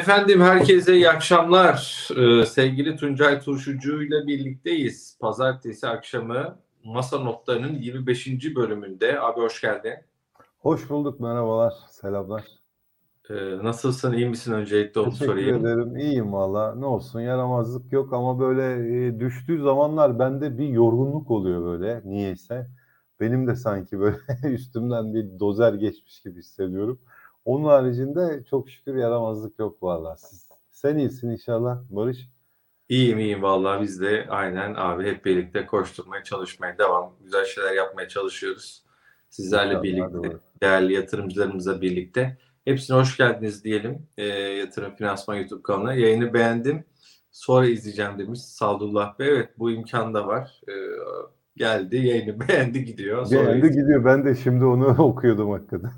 Efendim herkese iyi akşamlar. Ee, sevgili Tuncay Turşucu ile birlikteyiz. Pazartesi akşamı Masa Notları'nın 25. bölümünde. Abi hoş geldin. Hoş bulduk, merhabalar, selamlar. Ee, nasılsın, iyi misin öncelikle onu Teşekkür sorayım. ederim, iyiyim valla. Ne olsun, yaramazlık yok ama böyle e, düştüğü zamanlar bende bir yorgunluk oluyor böyle niyeyse. Benim de sanki böyle üstümden bir dozer geçmiş gibi hissediyorum. Onun haricinde çok şükür yaramazlık yok valla. Siz, sen iyisin inşallah Barış. İyiyim iyiyim vallahi biz de aynen abi hep birlikte koşturmaya çalışmaya devam. Güzel şeyler yapmaya çalışıyoruz. Sizlerle İnşallah, birlikte, değerli yatırımcılarımızla birlikte. Hepsine hoş geldiniz diyelim. Ee, Yatırım Finansman YouTube kanalına. Yayını beğendim. Sonra izleyeceğim demiş Sadullah Bey. Evet bu imkan da var. Ee, geldi yayını beğendi gidiyor. Sonra Beğendi gidiyor. Ben de şimdi onu okuyordum hakikaten.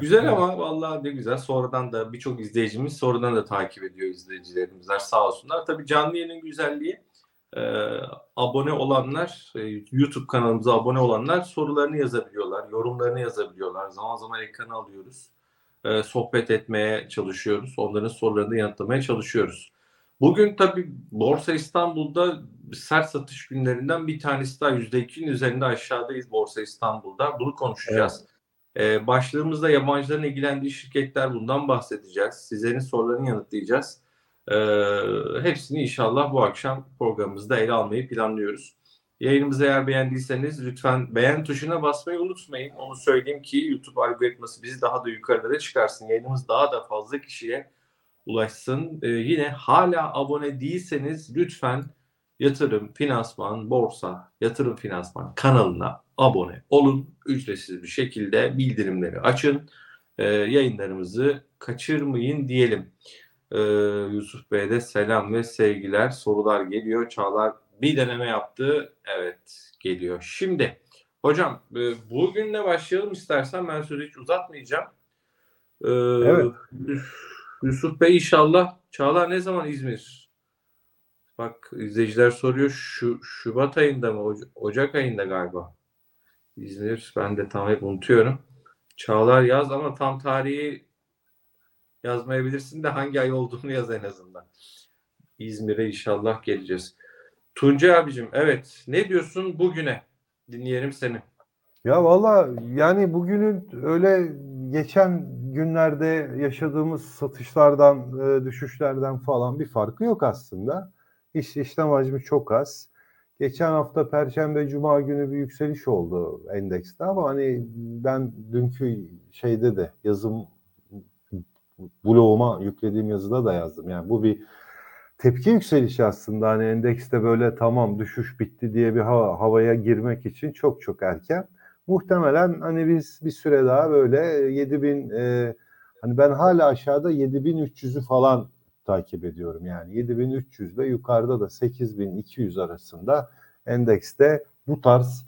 Güzel ama vallahi ne güzel. Sonradan da birçok izleyicimiz sonradan da takip ediyor izleyicilerimizler sağ olsunlar. Tabii canlı yayının güzelliği e, abone olanlar, e, YouTube kanalımıza abone olanlar sorularını yazabiliyorlar, yorumlarını yazabiliyorlar. Zaman zaman ekrana alıyoruz. E, sohbet etmeye çalışıyoruz. Onların sorularını yanıtlamaya çalışıyoruz. Bugün tabii Borsa İstanbul'da sert satış günlerinden bir tanesi daha %2'nin üzerinde aşağıdayız Borsa İstanbul'da. Bunu konuşacağız. Ee, başlığımızda yabancıların ilgilendiği şirketler bundan bahsedeceğiz. Sizlerin sorularını yanıtlayacağız. Ee, hepsini inşallah bu akşam programımızda ele almayı planlıyoruz. Yayınımızı eğer beğendiyseniz lütfen beğen tuşuna basmayı unutmayın. Onu söyleyeyim ki YouTube algoritması bizi daha da yukarılara çıkarsın. Yayınımız daha da fazla kişiye ulaşsın. Ee, yine hala abone değilseniz lütfen yatırım, finansman, borsa, yatırım finansman kanalına abone olun. Ücretsiz bir şekilde bildirimleri açın. Ee, yayınlarımızı kaçırmayın diyelim. Ee, Yusuf Bey'de selam ve sevgiler. Sorular geliyor. Çağlar bir deneme yaptı. Evet geliyor. Şimdi hocam e, bugünle başlayalım istersen ben sözü hiç uzatmayacağım. Ee, Evet. Yusuf Bey inşallah. Çağlar ne zaman İzmir? Bak izleyiciler soruyor. Şu Şubat ayında mı? Oca- Ocak ayında galiba. İzmir. Ben de tam hep unutuyorum. Çağlar yaz ama tam tarihi yazmayabilirsin de hangi ay olduğunu yaz en azından. İzmir'e inşallah geleceğiz. Tuncay abicim evet. Ne diyorsun bugüne? Dinleyelim seni. Ya valla yani bugünün öyle geçen günlerde yaşadığımız satışlardan, e, düşüşlerden falan bir farkı yok aslında. İş, işlem hacmi çok az. Geçen hafta Perşembe, Cuma günü bir yükseliş oldu endekste ama hani ben dünkü şeyde de yazım bloğuma yüklediğim yazıda da yazdım. Yani bu bir tepki yükselişi aslında hani endekste böyle tamam düşüş bitti diye bir hava, havaya girmek için çok çok erken. Muhtemelen hani biz bir süre daha böyle 7000 e, hani ben hala aşağıda 7300'ü falan takip ediyorum. Yani 7300 ile yukarıda da 8200 arasında endekste bu tarz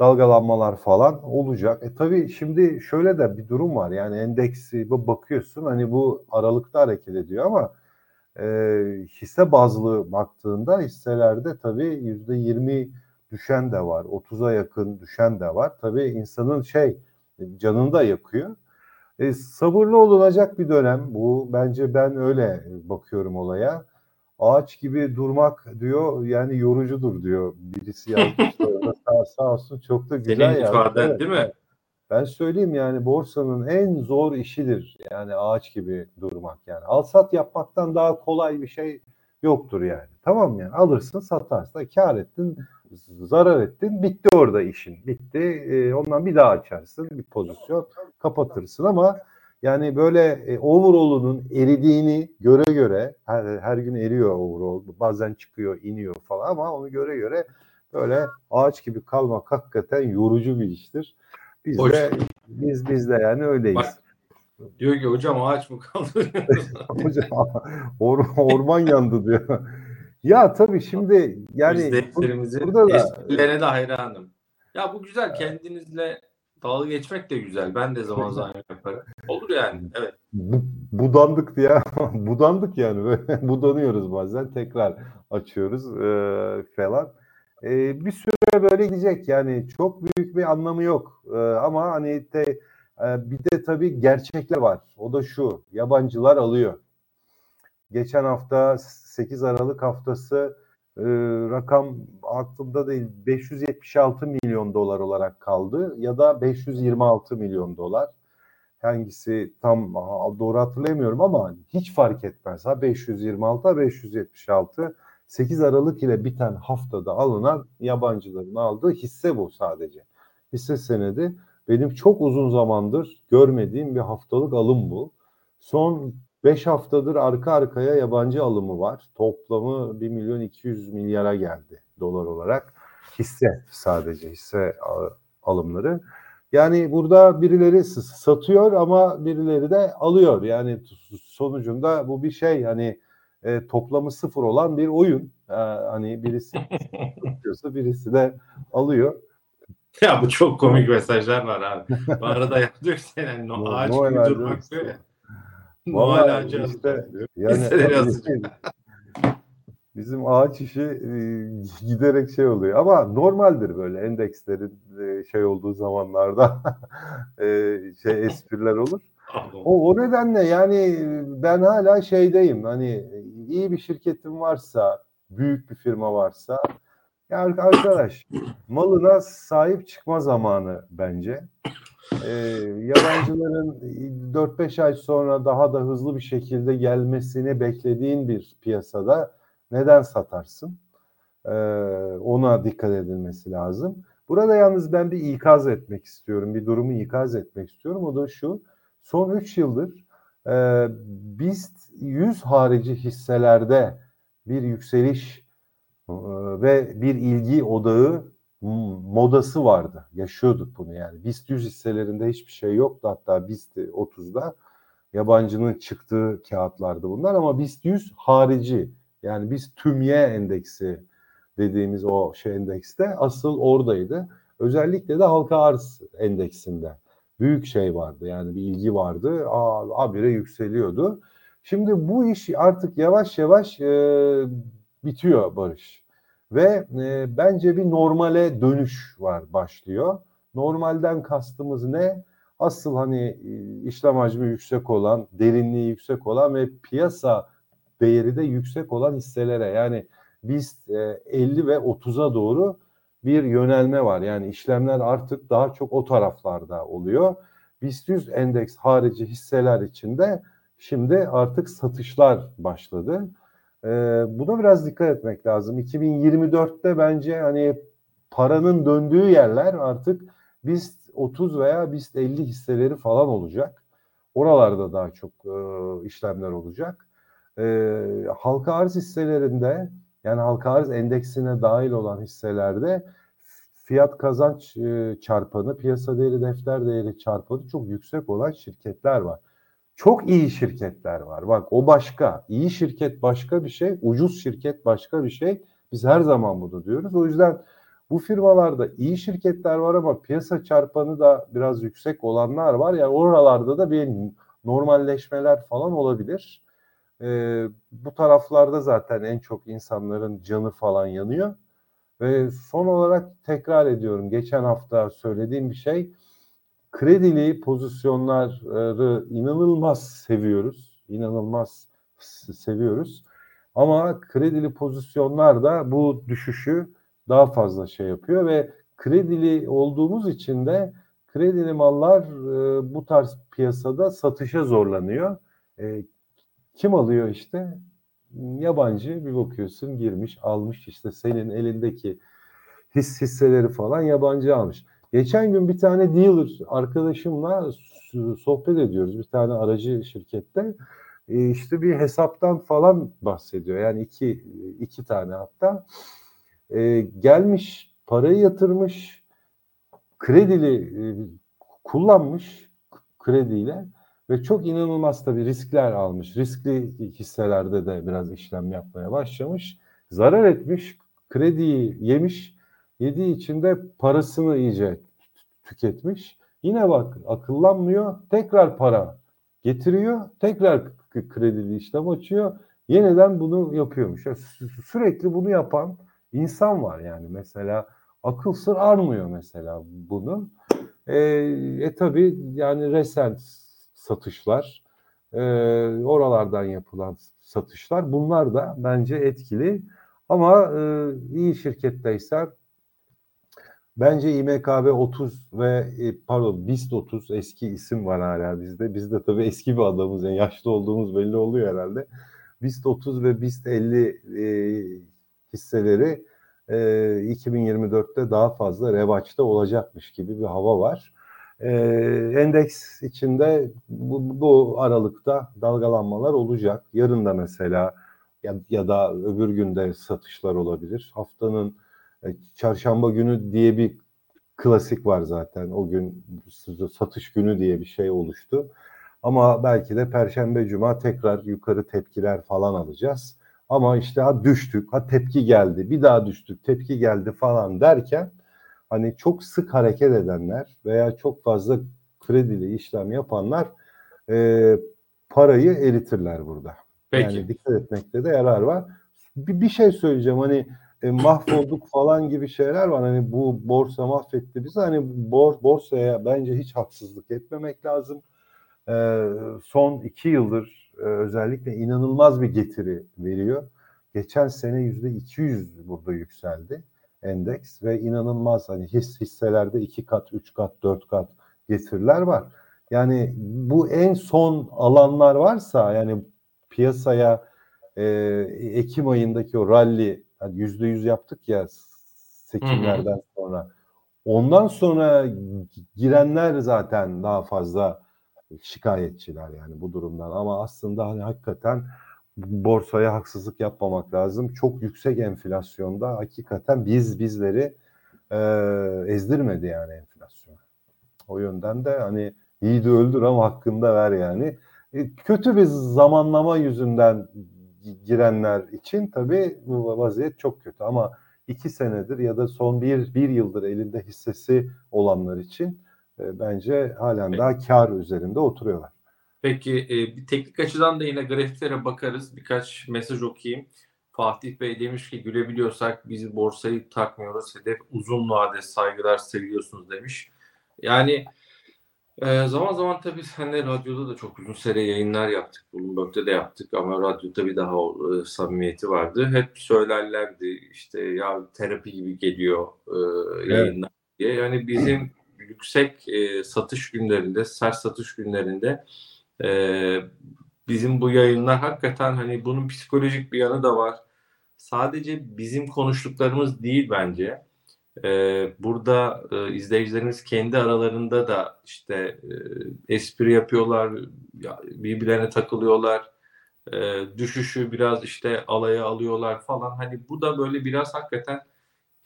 dalgalanmalar falan olacak. E tabii şimdi şöyle de bir durum var. Yani endeksi bakıyorsun hani bu aralıkta hareket ediyor ama e, hisse bazlı baktığında hisselerde tabii yüzde yirmi düşen de var. 30'a yakın düşen de var. Tabii insanın şey canını da yakıyor. E, sabırlı olunacak bir dönem bu. Bence ben öyle bakıyorum olaya. Ağaç gibi durmak diyor yani yorucudur diyor. Birisi yazmış sağ, sağ olsun çok da güzel Senin ifaden Evet, değil mi? ben söyleyeyim yani borsanın en zor işidir. Yani ağaç gibi durmak yani. Al sat yapmaktan daha kolay bir şey yoktur yani. Tamam mı yani alırsın satarsın kar ettin zarar ettin bitti orada işin bitti. Ee, ondan bir daha açarsın bir pozisyon kapatırsın ama yani böyle e, overall'unun eridiğini göre göre her, her gün eriyor overall bazen çıkıyor iniyor falan ama onu göre göre böyle ağaç gibi kalmak hakikaten yorucu bir iştir. Biz Hoş. de biz biz de yani öyleyiz. Bak, Diyor ki hocam ağaç mı kaldı? Hocam or- orman yandı diyor. Ya tabii şimdi yani burada da esprilerine de hayranım. Ya bu güzel. Kendinizle dalga geçmek de güzel. Ben de zaman zaman yaparım. Olur yani. Evet. bu, budandık diye budandık yani budanıyoruz bazen tekrar açıyoruz e, falan. E, bir süre böyle gidecek yani çok büyük bir anlamı yok E, ama hani de, e, bir de tabii gerçekler var. O da şu yabancılar alıyor. Geçen hafta 8 Aralık haftası e, rakam aklımda değil 576 milyon dolar olarak kaldı ya da 526 milyon dolar. Hangisi tam doğru hatırlayamıyorum ama hiç fark etmez. Ha 526 ha 576 8 Aralık ile biten haftada alınan yabancıların aldığı hisse bu sadece. Hisse senedi benim çok uzun zamandır görmediğim bir haftalık alım bu. Son 5 haftadır arka arkaya yabancı alımı var. Toplamı 1 milyon 200 milyara geldi dolar olarak. Hisse sadece hisse alımları. Yani burada birileri satıyor ama birileri de alıyor. Yani sonucunda bu bir şey hani e, toplamı sıfır olan bir oyun. E, hani birisi tutuyorsa birisi de alıyor. Ya bu çok komik mesajlar var abi. Bu arada ya diyor ki yani no, ağaç Noel gibi ağacı durmak işte. diyor ya. Ağacı işte. Yani bizim ağaç işi e, giderek şey oluyor ama normaldir böyle endekslerin e, şey olduğu zamanlarda e, şey espriler olur. O, o nedenle yani ben hala şeydeyim hani iyi bir şirketim varsa büyük bir firma varsa ya arkadaş malına sahip çıkma zamanı bence. Ee, yabancıların 4-5 ay sonra daha da hızlı bir şekilde gelmesini beklediğin bir piyasada neden satarsın? Ee, ona dikkat edilmesi lazım. Burada yalnız ben bir ikaz etmek istiyorum. Bir durumu ikaz etmek istiyorum. O da şu. Son 3 yıldır e, BIST 100 harici hisselerde bir yükseliş e, ve bir ilgi odağı modası vardı. Yaşıyorduk bunu yani. BIST 100 hisselerinde hiçbir şey yoktu. Hatta BIST 30'da yabancının çıktığı kağıtlardı bunlar ama BIST 100 harici yani biz tümye endeksi dediğimiz o şey endekste asıl oradaydı. Özellikle de halka arz endeksinde büyük şey vardı. Yani bir ilgi vardı. Aa, habire yükseliyordu. Şimdi bu iş artık yavaş yavaş e, bitiyor Barış. Ve e, bence bir normale dönüş var başlıyor. Normalden kastımız ne? Asıl hani e, işlem hacmi yüksek olan, derinliği yüksek olan ve piyasa değeri de yüksek olan hisselere yani biz e, 50 ve 30'a doğru bir yönelme var. Yani işlemler artık daha çok o taraflarda oluyor. BIST 100 endeks harici hisseler içinde şimdi artık satışlar başladı. Ee, buna biraz dikkat etmek lazım. 2024'te bence hani paranın döndüğü yerler artık BIST 30 veya BIST 50 hisseleri falan olacak. Oralarda daha çok e, işlemler olacak. E, halka arz hisselerinde yani halka arz endeksine dahil olan hisselerde fiyat kazanç e, çarpanı, piyasa değeri defter değeri çarpanı çok yüksek olan şirketler var. Çok iyi şirketler var. Bak o başka. İyi şirket başka bir şey, ucuz şirket başka bir şey. Biz her zaman bunu diyoruz. O yüzden bu firmalarda iyi şirketler var ama piyasa çarpanı da biraz yüksek olanlar var. Yani oralarda da bir normalleşmeler falan olabilir. Ee, bu taraflarda zaten en çok insanların canı falan yanıyor. Ve son olarak tekrar ediyorum. Geçen hafta söylediğim bir şey kredili pozisyonları inanılmaz seviyoruz. İnanılmaz seviyoruz. Ama kredili pozisyonlar da bu düşüşü daha fazla şey yapıyor ve kredili olduğumuz için de kredili mallar e, bu tarz piyasada satışa zorlanıyor. E, kim alıyor işte? Yabancı bir bakıyorsun girmiş almış işte senin elindeki his hisseleri falan yabancı almış. Geçen gün bir tane dealer arkadaşımla sohbet ediyoruz. Bir tane aracı şirkette. E işte bir hesaptan falan bahsediyor. Yani iki, iki tane hatta. E, gelmiş parayı yatırmış kredili e, kullanmış krediyle ve çok inanılmaz tabii riskler almış. Riskli hisselerde de biraz işlem yapmaya başlamış. Zarar etmiş, krediyi yemiş Yediği için de parasını iyice tüketmiş. Yine bak akıllanmıyor. Tekrar para getiriyor. Tekrar kredili işlem açıyor. Yeniden bunu yapıyormuş. Yani sürekli bunu yapan insan var yani. Mesela akıl sır armıyor mesela bunu. E, e tabi yani resent satışlar e, oralardan yapılan satışlar bunlar da bence etkili. Ama e, iyi şirketteysen bence İMKB 30 ve e, pardon BIST 30 eski isim var hala bizde. Biz de tabii eski bir adamız yani yaşlı olduğumuz belli oluyor herhalde. BIST 30 ve BIST 50 e, hisseleri e, 2024'te daha fazla revaçta olacakmış gibi bir hava var. E, endeks içinde bu, bu aralıkta dalgalanmalar olacak. Yarın da mesela ya, ya da öbür günde satışlar olabilir. Haftanın çarşamba günü diye bir klasik var zaten. O gün satış günü diye bir şey oluştu. Ama belki de perşembe cuma tekrar yukarı tepkiler falan alacağız. Ama işte ha düştük, ha tepki geldi, bir daha düştük, tepki geldi falan derken hani çok sık hareket edenler veya çok fazla kredili işlem yapanlar e, parayı eritirler burada. Peki. Yani dikkat etmekte de yarar var. Bir, bir şey söyleyeceğim hani e, mahvolduk falan gibi şeyler var. Hani bu borsa mahvetti bizi. Hani bor, borsaya bence hiç haksızlık etmemek lazım. E, son iki yıldır e, özellikle inanılmaz bir getiri veriyor. Geçen sene yüzde 200 burada yükseldi endeks ve inanılmaz hani his hisselerde iki kat, üç kat, dört kat getiriler var. Yani bu en son alanlar varsa yani piyasaya e, Ekim ayındaki o rally hani yüzde yüz yaptık ya seçimlerden hı hı. sonra. Ondan sonra girenler zaten daha fazla şikayetçiler yani bu durumdan ama aslında hani hakikaten borsaya haksızlık yapmamak lazım. Çok yüksek enflasyonda hakikaten biz bizleri e, ezdirmedi yani enflasyon. O yönden de hani iyi de öldür ama hakkında ver yani. E, kötü bir zamanlama yüzünden girenler için tabii bu vaziyet çok kötü ama iki senedir ya da son bir, bir yıldır elinde hissesi olanlar için e, bence halen Peki. daha kar üzerinde oturuyorlar. Peki e, bir teknik açıdan da yine grafiklere bakarız. Birkaç mesaj okuyayım. Fatih Bey demiş ki gülebiliyorsak biz borsayı takmıyoruz. Hedef uzun vade saygılar seviyorsunuz demiş. Yani ee, zaman zaman tabii senle radyoda da çok uzun süre yayınlar yaptık. Bloomberg'de de yaptık ama radyoda bir daha e, samimiyeti vardı. Hep söylerlerdi işte ya terapi gibi geliyor e, yayınlar evet. diye. Yani bizim yüksek e, satış günlerinde, sert satış günlerinde e, bizim bu yayınlar hakikaten hani bunun psikolojik bir yanı da var. Sadece bizim konuştuklarımız değil bence ee, burada e, izleyicilerimiz kendi aralarında da işte e, espri yapıyorlar, birbirlerine takılıyorlar, e, düşüşü biraz işte alaya alıyorlar falan. Hani bu da böyle biraz hakikaten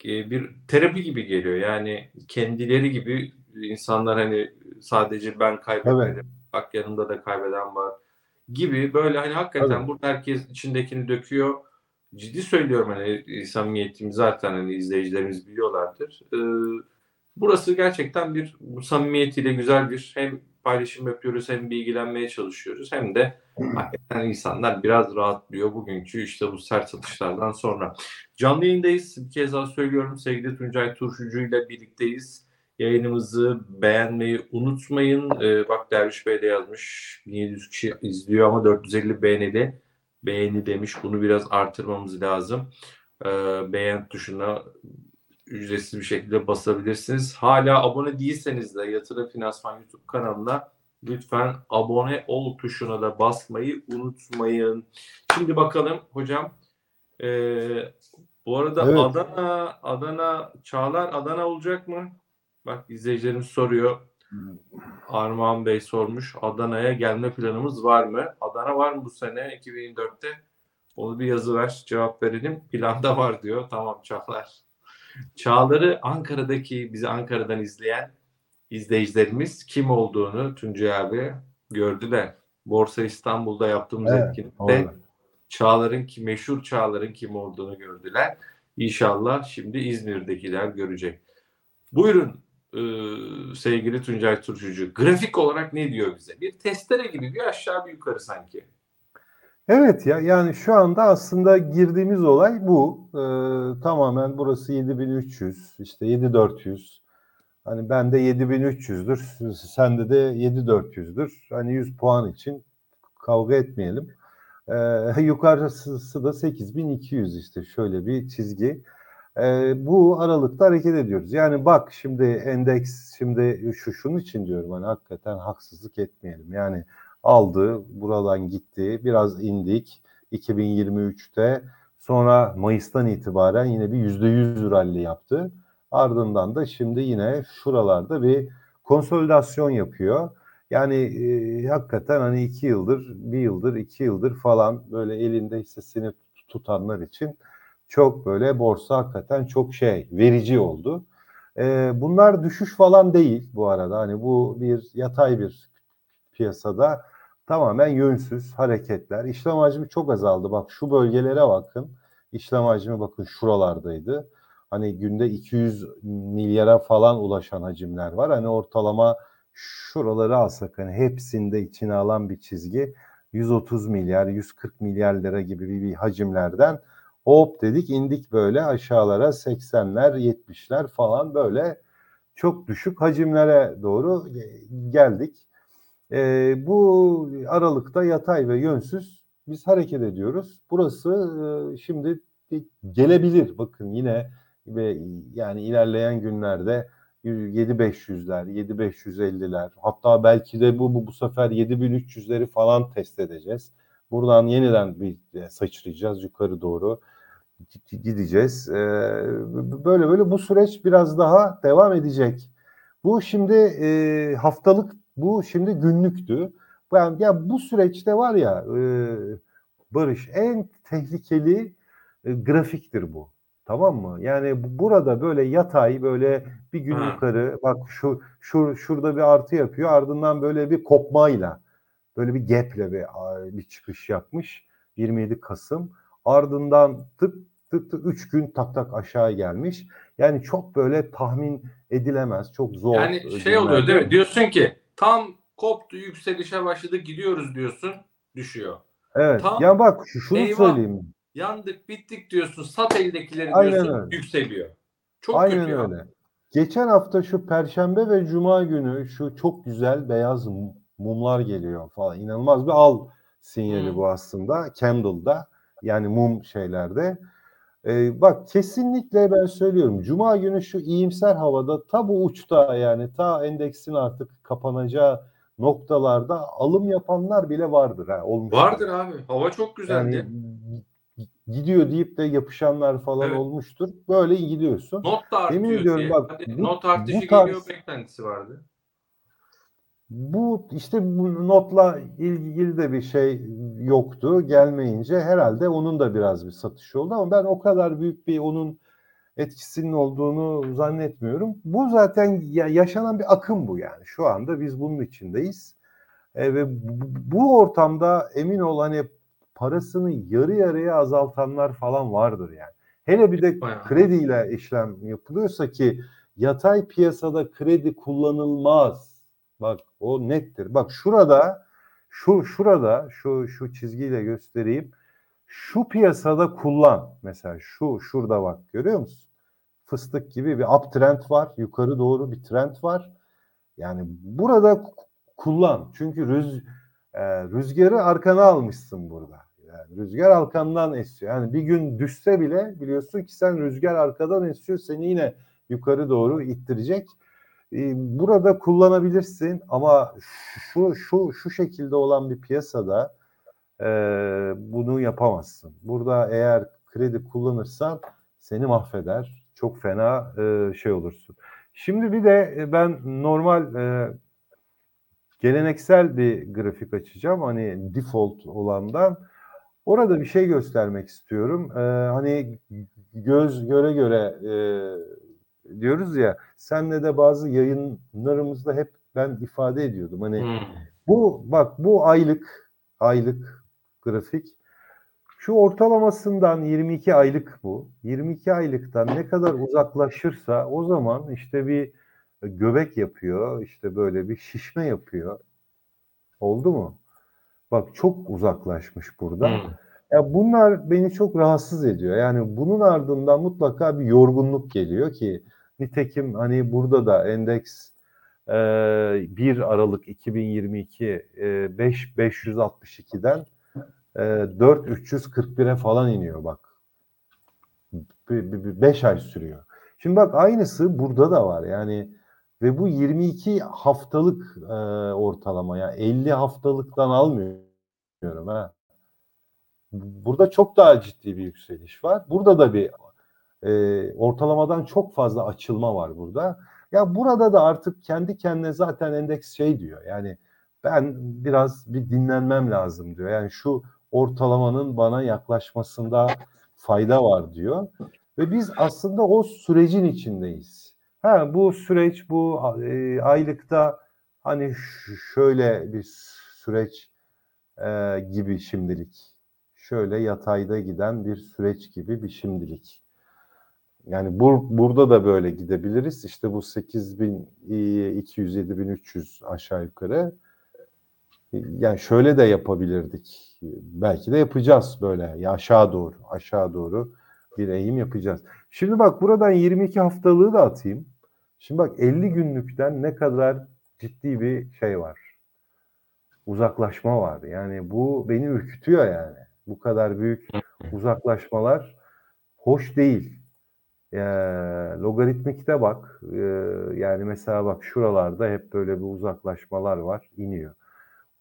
e, bir terapi gibi geliyor. Yani kendileri gibi insanlar hani sadece ben kaybetmedim, evet. bak yanımda da kaybeden var gibi böyle hani hakikaten evet. burada herkes içindekini döküyor ciddi söylüyorum hani e, samimiyetimi zaten hani izleyicilerimiz biliyorlardır. Ee, burası gerçekten bir bu samimiyetiyle güzel bir hem paylaşım yapıyoruz hem bilgilenmeye çalışıyoruz hem de hakikaten insanlar biraz rahatlıyor bugünkü işte bu sert satışlardan sonra. Canlı yayındayız. Bir kez daha söylüyorum sevgili Tuncay Turşucu ile birlikteyiz. Yayınımızı beğenmeyi unutmayın. Ee, bak Derviş Bey de yazmış. 1700 kişi izliyor ama 450 beğenili beğeni demiş. Bunu biraz artırmamız lazım. Ee, beğen tuşuna ücretsiz bir şekilde basabilirsiniz. Hala abone değilseniz de Yatırım Finansman YouTube kanalına lütfen abone ol tuşuna da basmayı unutmayın. Şimdi bakalım hocam. Ee, bu arada evet. Adana, Adana, Çağlar Adana olacak mı? Bak izleyicilerimiz soruyor. Armağan Bey sormuş. Adana'ya gelme planımız var mı? Adana var mı bu sene 2024'te? Onu bir yazı ver, cevap verelim. Planda var diyor. Tamam Çağlar. Çağlar'ı Ankara'daki, bizi Ankara'dan izleyen izleyicilerimiz kim olduğunu Tuncay abi gördüler. Borsa İstanbul'da yaptığımız evet, etkinlikte Çağlar'ın ki meşhur Çağlar'ın kim olduğunu gördüler. İnşallah şimdi İzmir'dekiler görecek. Buyurun e, sevgili Tuncay Turşucu. Grafik olarak ne diyor bize? Bir testere gibi bir aşağı bir yukarı sanki. Evet ya yani şu anda aslında girdiğimiz olay bu. Ee, tamamen burası 7300 işte 7400. Hani ben de 7300'dür. Sende de 7400'dür. Hani 100 puan için kavga etmeyelim. Ee, yukarısı da 8200 işte şöyle bir çizgi. Ee, bu aralıkta hareket ediyoruz. Yani bak şimdi endeks şimdi şu şunun için diyorum hani hakikaten haksızlık etmeyelim. Yani aldı buradan gitti biraz indik 2023'te sonra Mayıs'tan itibaren yine bir yüzde yüz rally yaptı. Ardından da şimdi yine şuralarda bir konsolidasyon yapıyor. Yani e, hakikaten hani iki yıldır, bir yıldır, iki yıldır falan böyle elinde hissesini tutanlar için çok böyle borsa hakikaten çok şey verici oldu. E, bunlar düşüş falan değil bu arada. Hani bu bir yatay bir piyasada tamamen yönsüz hareketler. İşlem hacmi çok azaldı. Bak şu bölgelere bakın. İşlem hacmi bakın şuralardaydı. Hani günde 200 milyara falan ulaşan hacimler var. Hani ortalama şuraları alsak hani hepsinde içine alan bir çizgi 130 milyar, 140 milyar lira gibi bir, bir hacimlerden hop dedik indik böyle aşağılara 80'ler 70'ler falan böyle çok düşük hacimlere doğru geldik. E, bu aralıkta yatay ve yönsüz biz hareket ediyoruz. Burası e, şimdi gelebilir bakın yine ve yani ilerleyen günlerde 7500'ler, 7550'ler hatta belki de bu, bu bu sefer 7300'leri falan test edeceğiz. Buradan yeniden bir saçıracağız yukarı doğru gideceğiz. Ee, böyle böyle bu süreç biraz daha devam edecek. Bu şimdi e, haftalık, bu şimdi günlüktü. Yani ya bu süreçte var ya e, Barış en tehlikeli e, grafiktir bu. Tamam mı? Yani burada böyle yatay böyle bir gün yukarı bak şu şu şurada bir artı yapıyor ardından böyle bir kopmayla böyle bir gap'le bir, bir çıkış yapmış 27 Kasım ardından tık tık tık 3 gün tak tak aşağı gelmiş. Yani çok böyle tahmin edilemez, çok zor. Yani şey oluyor değil mi? Diyorsun ki tam koptu yükselişe başladı gidiyoruz diyorsun düşüyor. Evet. Tam, ya bak şunu eyvah, söyleyeyim. Yandık bittik diyorsun. Sat eldekileri Aynen diyorsun öyle. yükseliyor. Çok Aynen kötü öyle. Geçen hafta şu perşembe ve cuma günü şu çok güzel beyaz mumlar geliyor falan. İnanılmaz bir al sinyali hmm. bu aslında. Candle'da yani mum şeylerde. Ee, bak kesinlikle ben söylüyorum. Cuma günü şu iyimser havada ta bu uçta yani ta endeksin artık kapanacağı noktalarda alım yapanlar bile vardır. Ha, olmuş. Vardır abi. Hava çok güzeldi. Yani, gidiyor deyip de yapışanlar falan evet. olmuştur. Böyle gidiyorsun. Not da artıyor Emin ediyorum, diye. Bak, bu, not artışı bu tarz, geliyor beklentisi vardı. Bu işte bu notla ilgili de bir şey yoktu. Gelmeyince herhalde onun da biraz bir satışı oldu ama ben o kadar büyük bir onun etkisinin olduğunu zannetmiyorum. Bu zaten yaşanan bir akım bu yani. Şu anda biz bunun içindeyiz. E, ve bu, ortamda emin ol hani parasını yarı yarıya azaltanlar falan vardır yani. Hele bir de krediyle işlem yapılıyorsa ki yatay piyasada kredi kullanılmaz. Bak o nettir. Bak şurada şu şurada şu şu çizgiyle göstereyim. Şu piyasada kullan. Mesela şu şurada bak görüyor musun? Fıstık gibi bir uptrend var. Yukarı doğru bir trend var. Yani burada kullan. Çünkü rüz, e, rüzgarı arkana almışsın burada. Yani rüzgar arkandan esiyor. Yani bir gün düşse bile biliyorsun ki sen rüzgar arkadan esiyor seni yine yukarı doğru ittirecek. Ee, burada kullanabilirsin ama şu şu şu şekilde olan bir piyasada e, bunu yapamazsın. Burada eğer kredi kullanırsan seni mahveder. Çok fena e, şey olursun. Şimdi bir de e, ben normal e, geleneksel bir grafik açacağım. Hani default olandan Orada bir şey göstermek istiyorum. Ee, hani göz göre göre e, diyoruz ya senle de bazı yayınlarımızda hep ben ifade ediyordum. Hani hmm. bu bak bu aylık aylık grafik şu ortalamasından 22 aylık bu. 22 aylıktan ne kadar uzaklaşırsa o zaman işte bir göbek yapıyor, işte böyle bir şişme yapıyor. Oldu mu? Bak çok uzaklaşmış burada. Hmm. Ya bunlar beni çok rahatsız ediyor. Yani bunun ardından mutlaka bir yorgunluk geliyor ki nitekim hani burada da endeks e, 1 Aralık 2022 e, 5 562'den e, 4 341'e falan iniyor bak. 5 ay sürüyor. Şimdi bak aynısı burada da var. Yani ve bu 22 haftalık e, ortalama ya yani 50 haftalıktan almıyorum ha. Burada çok daha ciddi bir yükseliş var. Burada da bir e, ortalamadan çok fazla açılma var burada. Ya burada da artık kendi kendine zaten endeks şey diyor. Yani ben biraz bir dinlenmem lazım diyor. Yani şu ortalamanın bana yaklaşmasında fayda var diyor. Ve biz aslında o sürecin içindeyiz. Ha bu süreç bu e, aylıkta hani şöyle bir süreç e, gibi şimdilik. Şöyle yatayda giden bir süreç gibi bir şimdilik. Yani bur, burada da böyle gidebiliriz. İşte bu 8200 7300 aşağı yukarı. Yani şöyle de yapabilirdik. Belki de yapacağız böyle aşağı doğru, aşağı doğru bir eğim yapacağız. Şimdi bak buradan 22 haftalığı da atayım. Şimdi bak 50 günlükten ne kadar ciddi bir şey var. Uzaklaşma var. Yani bu beni ürkütüyor yani. Bu kadar büyük uzaklaşmalar hoş değil. E, logaritmikte bak. E, yani mesela bak şuralarda hep böyle bir uzaklaşmalar var. iniyor.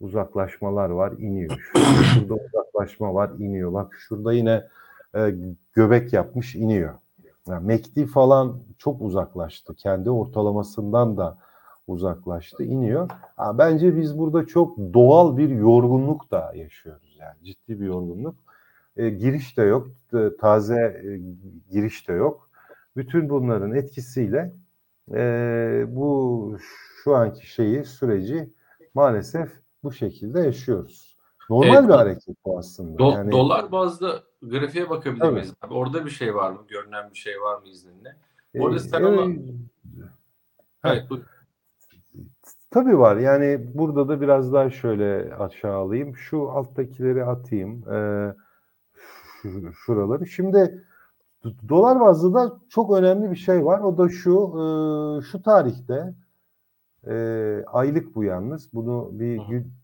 Uzaklaşmalar var. iniyor. Şurada uzaklaşma var. iniyor. Bak şurada yine e, göbek yapmış iniyor. Yani MACD falan çok uzaklaştı. Kendi ortalamasından da uzaklaştı, iniyor. Ha, bence biz burada çok doğal bir yorgunluk da yaşıyoruz. Yani ciddi bir yorgunluk. E, giriş de yok, taze e, giriş de yok. Bütün bunların etkisiyle e, bu şu anki şeyi, süreci maalesef bu şekilde yaşıyoruz. Normal evet, bir hareket bu aslında. Do, yani, dolar bazlı grafiğe bakabilir evet. miyiz? Abi? Orada bir şey var mı? Görünen bir şey var mı izninle? Orada ee, sen ama... Evet, Tabii var. Yani burada da biraz daha şöyle aşağı alayım. Şu alttakileri atayım. Ee, şuraları. Şimdi dolar bazlı da çok önemli bir şey var. O da şu e, şu tarihte e, aylık bu yalnız. Bunu bir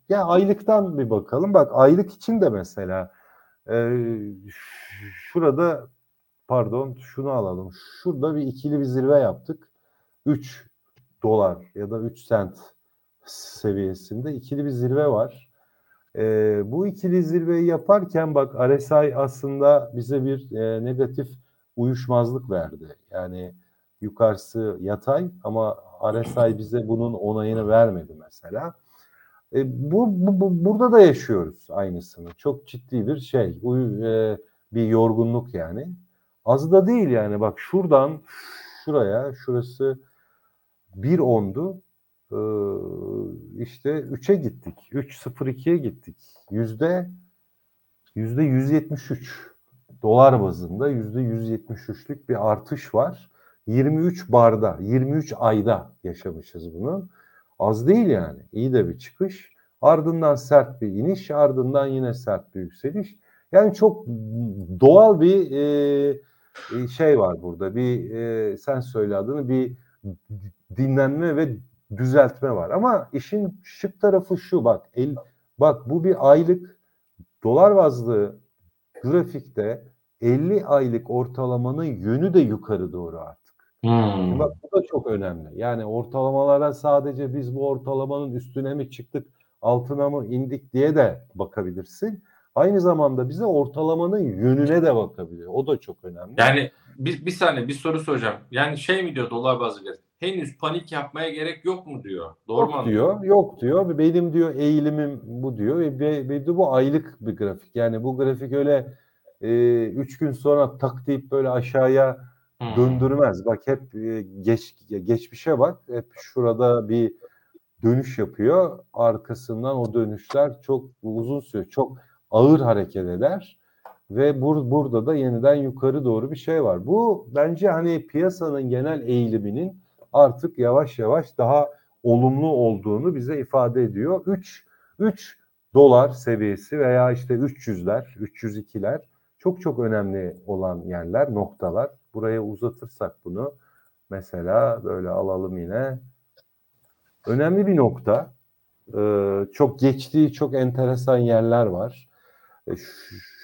ya aylıktan bir bakalım. Bak aylık için de mesela e, şurada pardon şunu alalım. Şurada bir ikili bir zirve yaptık. 3 dolar ya da 3 sent seviyesinde ikili bir zirve var. E, bu ikili zirveyi yaparken bak RSI aslında bize bir e, negatif uyuşmazlık verdi. Yani yukarısı yatay ama RSI bize bunun onayını vermedi mesela. E, bu, bu, bu burada da yaşıyoruz aynısını. Çok ciddi bir şey. Bu e, bir yorgunluk yani. Az da değil yani. Bak şuradan şuraya, şurası bir ondu. Ee, işte 3'e gittik. 3.02'ye gittik. Yüzde yüzde 173 dolar bazında yüzde 173'lük bir artış var. 23 barda, 23 ayda yaşamışız bunu. Az değil yani. İyi de bir çıkış. Ardından sert bir iniş, ardından yine sert bir yükseliş. Yani çok doğal bir e, şey var burada. Bir e, sen söyle adını bir dinlenme ve düzeltme var. Ama işin şık tarafı şu bak. El, bak bu bir aylık dolar bazlı grafikte 50 aylık ortalamanın yönü de yukarı doğru artık. Hmm. Bak bu da çok önemli. Yani ortalamalara sadece biz bu ortalamanın üstüne mi çıktık, altına mı indik diye de bakabilirsin. Aynı zamanda bize ortalamanın yönüne de bakabilir. O da çok önemli. Yani bir, bir saniye bir soru soracağım. Yani şey mi diyor dolar bazlı henüz panik yapmaya gerek yok mu diyor. Doğru yok mu diyor. Yok diyor. Benim diyor eğilimim bu diyor ve, ve de bu aylık bir grafik. Yani bu grafik öyle e, üç gün sonra tak deyip böyle aşağıya hmm. döndürmez. Bak hep e, geç geçmişe bak. Hep şurada bir dönüş yapıyor. Arkasından o dönüşler çok uzun süre, çok ağır hareket eder ve bur burada da yeniden yukarı doğru bir şey var. Bu bence hani piyasanın genel eğiliminin artık yavaş yavaş daha olumlu olduğunu bize ifade ediyor. 3 3 dolar seviyesi veya işte 300'ler, 302'ler çok çok önemli olan yerler, noktalar. Buraya uzatırsak bunu mesela böyle alalım yine. önemli bir nokta. Ee, çok geçtiği çok enteresan yerler var. E, ş-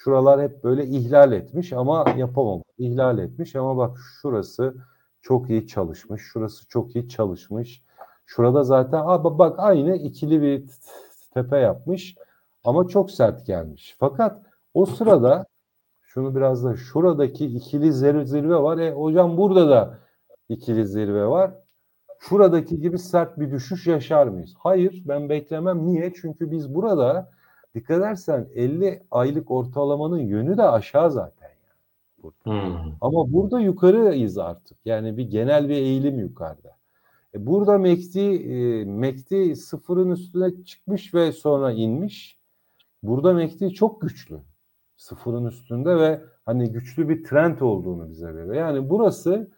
şuralar hep böyle ihlal etmiş ama yapamam. İhlal etmiş ama bak şurası çok iyi çalışmış. Şurası çok iyi çalışmış. Şurada zaten ba- bak aynı ikili bir tepe yapmış ama çok sert gelmiş. Fakat o sırada şunu biraz da şuradaki ikili zirve, var. E hocam burada da ikili zirve var. Şuradaki gibi sert bir düşüş yaşar mıyız? Hayır ben beklemem. Niye? Çünkü biz burada dikkat edersen 50 aylık ortalamanın yönü de aşağı zaten. Hmm. Ama burada yukarıyız artık. Yani bir genel bir eğilim yukarıda. E burada MACD, e, MACD sıfırın üstüne çıkmış ve sonra inmiş. Burada MACD çok güçlü. Sıfırın üstünde ve hani güçlü bir trend olduğunu bize veriyor. Yani burası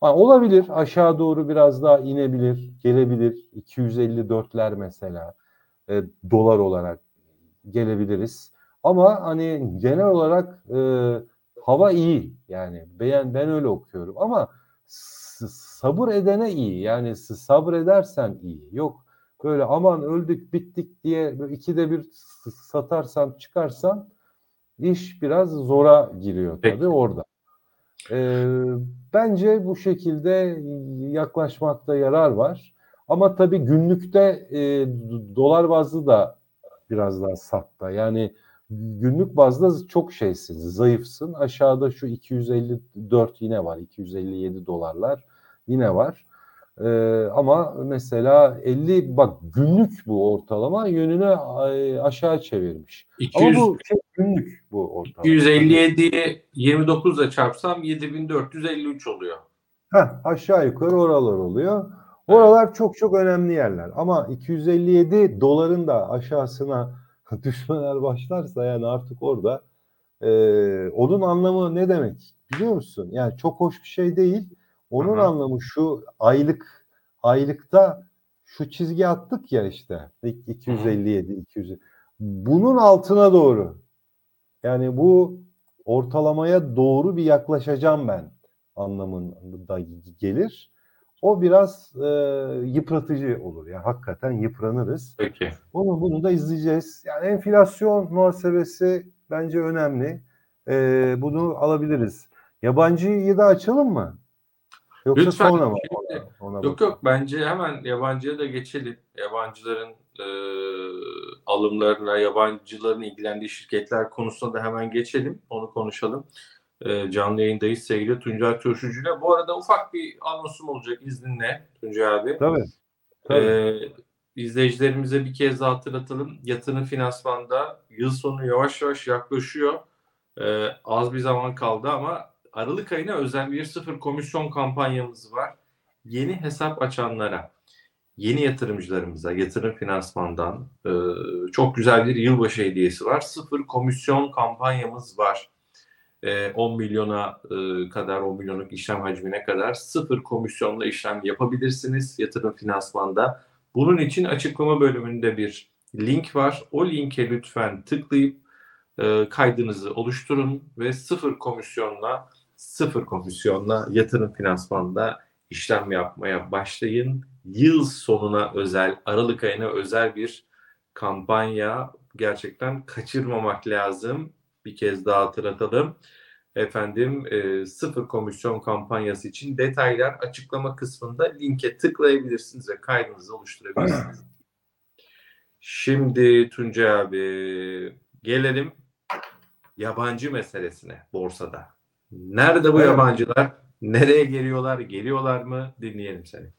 olabilir aşağı doğru biraz daha inebilir, gelebilir. 254'ler mesela e, dolar olarak gelebiliriz. Ama hani genel olarak e, hava iyi yani ben ben öyle okuyorum ama sabır edene iyi yani sabredersen iyi yok böyle aman öldük bittik diye ikide bir satarsan çıkarsan iş biraz zora giriyor tabii Peki. orada. Ee, bence bu şekilde yaklaşmakta yarar var. Ama tabii günlükte e, dolar bazlı da biraz daha satta. Yani günlük bazda çok şeysin, zayıfsın. Aşağıda şu 254 yine var, 257 dolarlar yine var. Ee, ama mesela 50 bak günlük bu ortalama yönünü aşağı çevirmiş. 200, Ama bu şey, günlük bu ortalama. 257'yi 29 ile çarpsam 7453 oluyor. Heh, aşağı yukarı oralar oluyor. Oralar çok çok önemli yerler. Ama 257 doların da aşağısına düşmeler başlarsa yani artık orada e, onun anlamı ne demek biliyor musun? Yani çok hoş bir şey değil. Onun Hı hı. anlamı şu aylık aylıkta şu çizgi attık ya işte ilk 257 200 bunun altına doğru yani bu ortalamaya doğru bir yaklaşacağım ben anlamında gelir. O biraz e, yıpratıcı olur. Yani hakikaten yıpranırız. Peki. Bunu, bunu da izleyeceğiz. Yani enflasyon muhasebesi bence önemli. E, bunu alabiliriz. Yabancıyı da açalım mı? Yoksa Lütfen. sonra mı? Ona, ona Yok bakalım. yok bence hemen yabancıya da geçelim. Yabancıların e, alımlarına, yabancıların ilgilendiği şirketler konusunda da hemen geçelim. Onu konuşalım. E, canlı yayındayız sevgili Tuncay Turşucu'yla. Bu arada ufak bir anonsum olacak izninle Tuncay abi. Tabii. Tabii. Ee, izleyicilerimize bir kez daha hatırlatalım. Yatırım finansmanda yıl sonu yavaş yavaş yaklaşıyor. Ee, az bir zaman kaldı ama Aralık ayına özel bir sıfır komisyon kampanyamız var. Yeni hesap açanlara, yeni yatırımcılarımıza yatırım finansmandan e, çok güzel bir yılbaşı hediyesi var. Sıfır komisyon kampanyamız var. E, 10 milyona e, kadar, 10 milyonluk işlem hacmine kadar sıfır komisyonla işlem yapabilirsiniz yatırım finansmanda. Bunun için açıklama bölümünde bir link var. O linke lütfen tıklayıp e, kaydınızı oluşturun ve sıfır komisyonla sıfır komisyonla yatırım finansmanda işlem yapmaya başlayın. Yıl sonuna özel, Aralık ayına özel bir kampanya gerçekten kaçırmamak lazım. Bir kez daha hatırlatalım. Efendim e, sıfır komisyon kampanyası için detaylar açıklama kısmında linke tıklayabilirsiniz ve kaydınızı oluşturabilirsiniz. Şimdi Tuncay abi gelelim yabancı meselesine borsada. Nerede bu yabancılar? Nereye geliyorlar? Geliyorlar mı? Dinleyelim seni.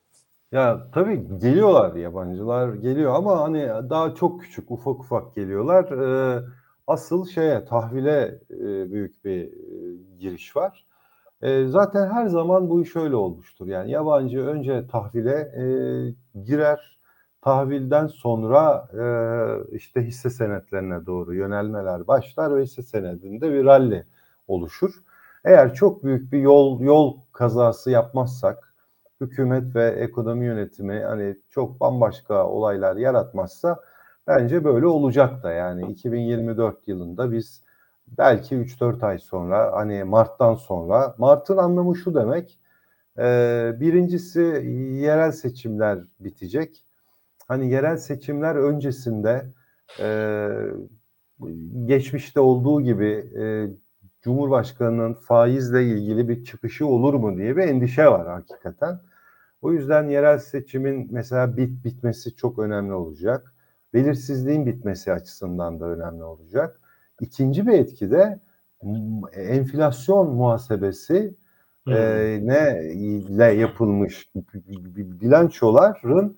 Ya tabii geliyorlar yabancılar geliyor ama hani daha çok küçük ufak ufak geliyorlar. Ee, asıl şeye tahvile e, büyük bir e, giriş var. E, zaten her zaman bu iş öyle olmuştur. Yani yabancı önce tahvile e, girer. Tahvilden sonra işte hisse senetlerine doğru yönelmeler başlar ve hisse senedinde bir rally oluşur. Eğer çok büyük bir yol yol kazası yapmazsak hükümet ve ekonomi yönetimi hani çok bambaşka olaylar yaratmazsa bence böyle olacak da. Yani 2024 yılında biz belki 3-4 ay sonra hani Mart'tan sonra Mart'ın anlamı şu demek e, birincisi yerel seçimler bitecek. Hani yerel seçimler öncesinde e, geçmişte olduğu gibi e, Cumhurbaşkanı'nın faizle ilgili bir çıkışı olur mu diye bir endişe var hakikaten. O yüzden yerel seçimin mesela bit bitmesi çok önemli olacak. Belirsizliğin bitmesi açısından da önemli olacak. İkinci bir etki de enflasyon muhasebesi Hmm. e, ne ile yapılmış bilançoların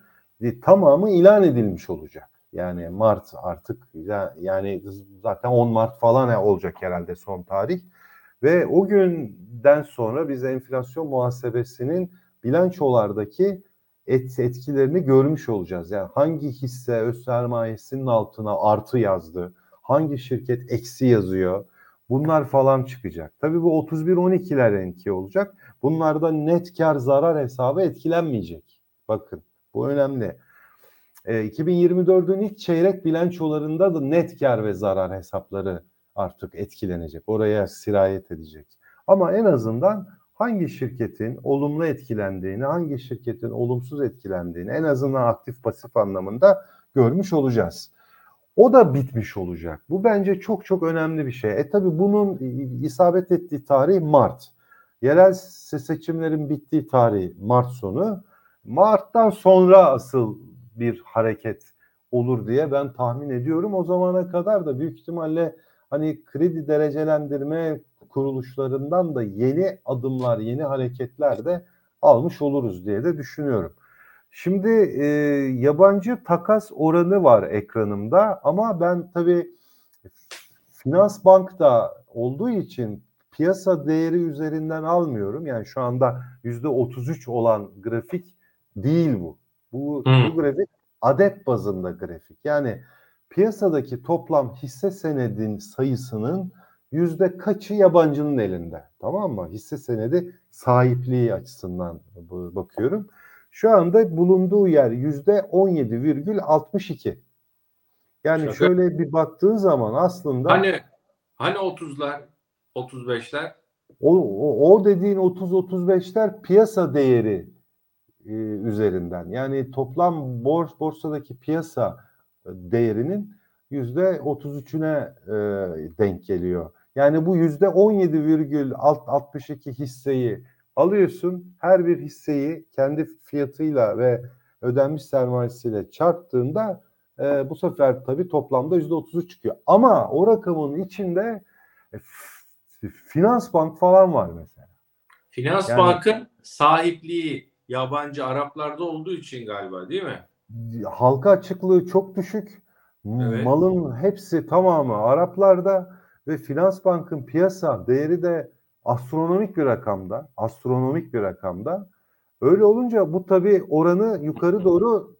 tamamı ilan edilmiş olacak. Yani Mart artık yani zaten 10 Mart falan olacak herhalde son tarih. Ve o günden sonra biz enflasyon muhasebesinin bilançolardaki et, etkilerini görmüş olacağız. Yani hangi hisse öz sermayesinin altına artı yazdı, hangi şirket eksi yazıyor, bunlar falan çıkacak. Tabii bu 31-12'ler olacak. Bunlarda net kar zarar hesabı etkilenmeyecek. Bakın bu önemli. E, 2024'ün ilk çeyrek bilançolarında da net kar ve zarar hesapları artık etkilenecek. Oraya sirayet edecek. Ama en azından hangi şirketin olumlu etkilendiğini, hangi şirketin olumsuz etkilendiğini en azından aktif pasif anlamında görmüş olacağız. O da bitmiş olacak. Bu bence çok çok önemli bir şey. E tabi bunun isabet ettiği tarih Mart. Yerel seçimlerin bittiği tarih Mart sonu. Mart'tan sonra asıl bir hareket olur diye ben tahmin ediyorum. O zamana kadar da büyük ihtimalle hani kredi derecelendirme kuruluşlarından da yeni adımlar, yeni hareketler de almış oluruz diye de düşünüyorum. Şimdi e, yabancı takas oranı var ekranımda ama ben tabii Finans Bank'ta olduğu için piyasa değeri üzerinden almıyorum. Yani şu anda yüzde 33 olan grafik değil bu. Bu, hmm. bu grafik adet bazında grafik. Yani piyasadaki toplam hisse senedin sayısının yüzde kaçı yabancının elinde. Tamam mı? Hisse senedi sahipliği açısından bakıyorum. Şu anda bulunduğu yer yüzde 17,62. Yani Şaka. şöyle bir baktığın zaman aslında hani hani 30'lar 35'ler o, o, o dediğin 30-35'ler piyasa değeri e, üzerinden. Yani toplam bors borsadaki piyasa e, değerinin yüzde 33'üne e, denk geliyor. Yani bu yüzde 17,62 hisseyi alıyorsun. Her bir hisseyi kendi fiyatıyla ve ödenmiş sermayesiyle çarptığında e, bu sefer tabii toplamda yüzde 33 çıkıyor. Ama o rakamın içinde e, Finans Bank falan var mesela. Finans yani, Bank'ın sahipliği yabancı Araplarda olduğu için galiba değil mi? Halka açıklığı çok düşük. Evet. Malın hepsi tamamı Araplarda ve Finans Bank'ın piyasa değeri de astronomik bir rakamda. Astronomik bir rakamda. Öyle olunca bu tabii oranı yukarı doğru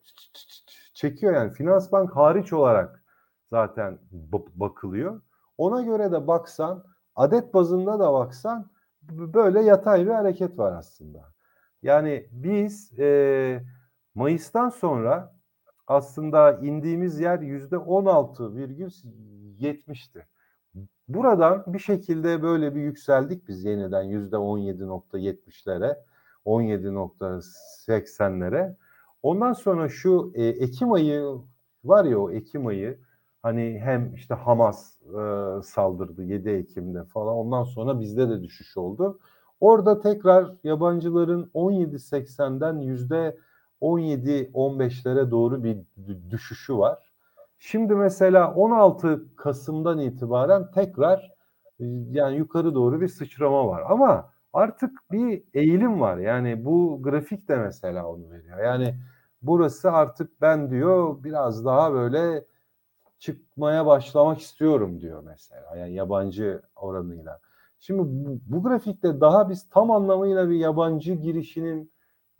çekiyor yani. Finans Bank hariç olarak zaten bakılıyor. Ona göre de baksan, adet bazında da baksan böyle yatay bir hareket var aslında. Yani biz e, Mayıs'tan sonra aslında indiğimiz yer yüzde 16,70'ti. Buradan bir şekilde böyle bir yükseldik biz yeniden yüzde 17.70'lere, 17.80'lere. Ondan sonra şu e, Ekim ayı var ya o Ekim ayı hani hem işte Hamas e, saldırdı 7 Ekim'de falan ondan sonra bizde de düşüş oldu. Orada tekrar yabancıların 17.80'den yüzde 17-15'lere doğru bir düşüşü var. Şimdi mesela 16 Kasım'dan itibaren tekrar e, yani yukarı doğru bir sıçrama var. Ama artık bir eğilim var. Yani bu grafik de mesela onu veriyor. Yani burası artık ben diyor biraz daha böyle çıkmaya başlamak istiyorum diyor mesela. Yani yabancı oranıyla. Şimdi bu, bu grafikte daha biz tam anlamıyla bir yabancı girişinin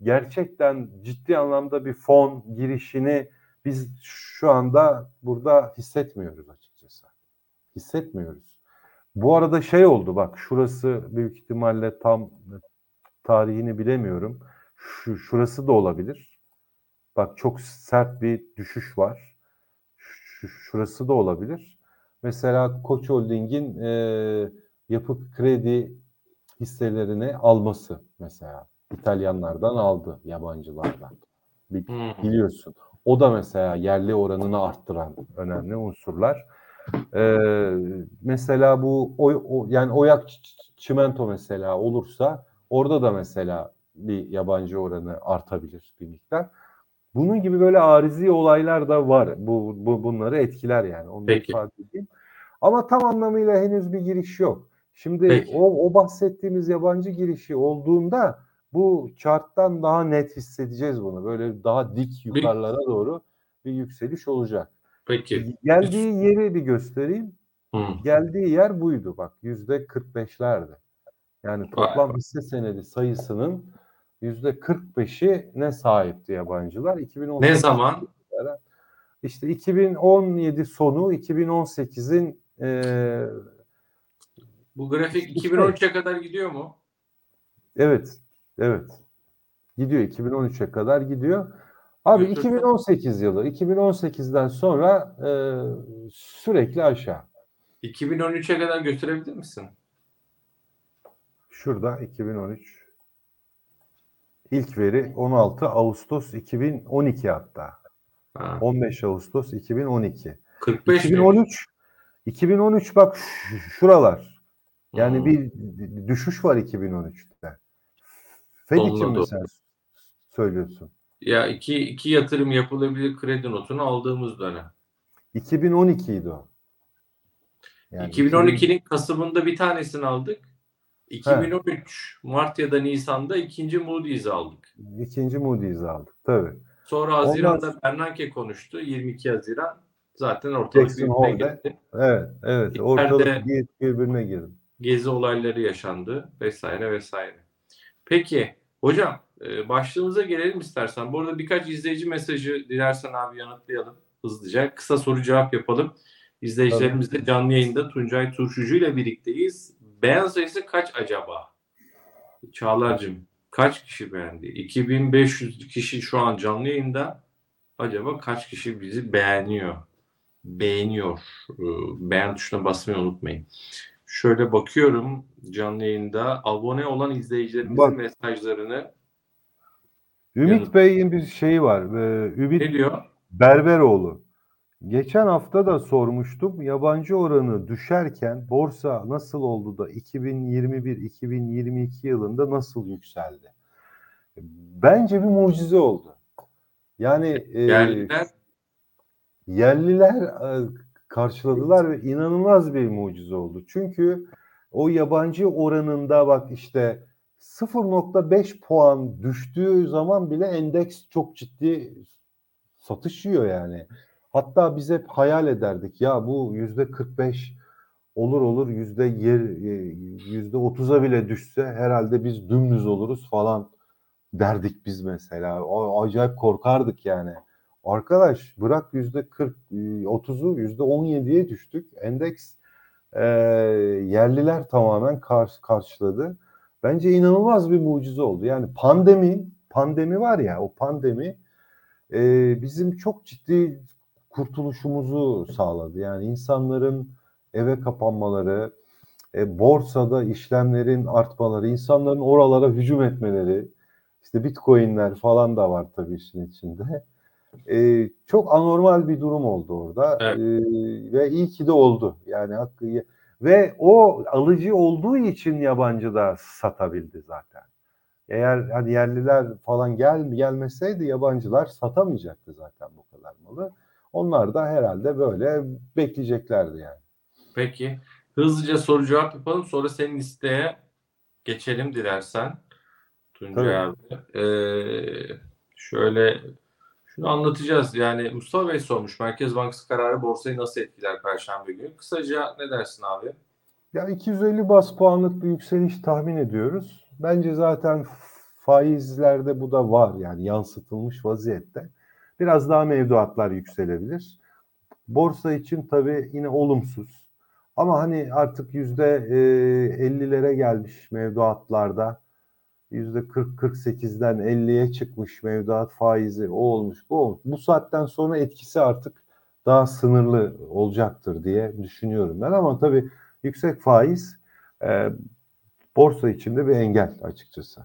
gerçekten ciddi anlamda bir fon girişini biz şu anda burada hissetmiyoruz açıkçası. Hissetmiyoruz. Bu arada şey oldu bak şurası büyük ihtimalle tam tarihini bilemiyorum. Şu, şurası da olabilir. Bak çok sert bir düşüş var. Şu, şurası da olabilir. Mesela Koç Holding'in e, yapı kredi hisselerini alması mesela. İtalyanlardan aldı, yabancılardan. Biliyorsun. O da mesela yerli oranını arttıran önemli unsurlar. Ee, mesela bu oy, o, yani oyak çimento mesela olursa orada da mesela bir yabancı oranı artabilir bir miktar. Bunun gibi böyle arizi olaylar da var. Bu, bu bunları etkiler yani. Onu Peki. ifade edeyim. Ama tam anlamıyla henüz bir giriş yok. Şimdi Peki. o, o bahsettiğimiz yabancı girişi olduğunda bu charttan daha net hissedeceğiz bunu. Böyle daha dik yukarılara doğru bir yükseliş olacak. Peki. Geldiği yeri bir göstereyim. Hı. Geldiği yer buydu bak yüzde 45'lerdi. Yani toplam hisse senedi sayısının yüzde 45'i ne sahipti yabancılar? 2018 Ne zaman? İşte 2017 sonu 2018'in e, Bu grafik 2013'e kadar gidiyor mu? evet evet gidiyor 2013'e kadar gidiyor. Abi Götürsün. 2018 yılı 2018'den sonra e, sürekli aşağı. 2013'e kadar götürebilir misin? Şurada 2013 ilk veri 16 Ağustos 2012 hatta. Ha. 15 Ağustos 2012. 45 mi? 2013 2013 bak şuralar. Yani Hmm. bir düşüş var 2013'te. Fed için mi sen söylüyorsun? Ya iki, iki yatırım yapılabilir kredi notunu aldığımız dönem. 2012 idi o. Yani 2012'nin Kasım'ında bir tanesini aldık. 2013 Mart ya da Nisan'da ikinci Moody's aldık. 2000 ikinci Moody's aldık tabii. Sonra Ondan Haziran'da Bernanke konuştu. 22 Haziran. Zaten ortalık Jackson birbirine Hole'de. girdi. Evet, evet. İçeride- Ortalık bir- birbirine girdi. Gezi olayları yaşandı vesaire vesaire. Peki hocam e, başlığımıza gelelim istersen. Bu arada birkaç izleyici mesajı dilersen abi yanıtlayalım hızlıca. Kısa soru cevap yapalım. İzleyicilerimiz de canlı yayında Tuncay Turşucu ile birlikteyiz. Beğen sayısı kaç acaba? Çağlar'cığım kaç kişi beğendi? 2500 kişi şu an canlı yayında. Acaba kaç kişi bizi beğeniyor? Beğeniyor. Beğen tuşuna basmayı unutmayın. Şöyle bakıyorum canlı yayında abone olan izleyicilerimizin Bak. mesajlarını Ümit Yanıt. Bey'in bir şeyi var. Ee, Ümit ne diyor? Berberoğlu. Geçen hafta da sormuştum. Yabancı oranı düşerken borsa nasıl oldu da 2021-2022 yılında nasıl yükseldi? Bence bir mucize oldu. Yani e, Yerliler yerliler e, karşıladılar ve inanılmaz bir mucize oldu. Çünkü o yabancı oranında bak işte 0.5 puan düştüğü zaman bile endeks çok ciddi satış yiyor yani. Hatta biz hep hayal ederdik ya bu yüzde 45 olur olur yüzde e, yüzde 30'a bile düşse herhalde biz dümdüz oluruz falan derdik biz mesela. Acayip korkardık yani. Arkadaş bırak yüzde 40 e, 30'u yüzde 17'ye düştük. Endeks e, yerliler tamamen kar- karşıladı. Bence inanılmaz bir mucize oldu. Yani pandemi pandemi var ya o pandemi e, bizim çok ciddi kurtuluşumuzu sağladı. Yani insanların eve kapanmaları, e, borsada işlemlerin artmaları, insanların oralara hücum etmeleri, işte bitcoinler falan da var tabii işin içinde. E, çok anormal bir durum oldu orada Evet. E, ve iyi ki de oldu. Yani hakkı ve o alıcı olduğu için yabancı da satabildi zaten. Eğer hani yerliler falan gel gelmeseydi yabancılar satamayacaktı zaten bu kadar malı. Onlar da herhalde böyle bekleyeceklerdi yani. Peki. Hızlıca soru cevap yapalım. Sonra senin listeye geçelim dilersen. Tuncay abi. Ee, şöyle şunu anlatacağız. Yani Mustafa Bey sormuş. Merkez Bankası kararı borsayı nasıl etkiler Perşembe günü? Kısaca ne dersin abi? Ya 250 bas puanlık bir yükseliş tahmin ediyoruz. Bence zaten faizlerde bu da var yani yansıtılmış vaziyette. Biraz daha mevduatlar yükselebilir. Borsa için tabii yine olumsuz. Ama hani artık yüzde e, 50'lere gelmiş mevduatlarda 40-48'den 50'ye çıkmış mevduat faizi o olmuş bu olmuş. Bu saatten sonra etkisi artık daha sınırlı olacaktır diye düşünüyorum ben ama tabii yüksek faiz e, borsa içinde bir engel açıkçası.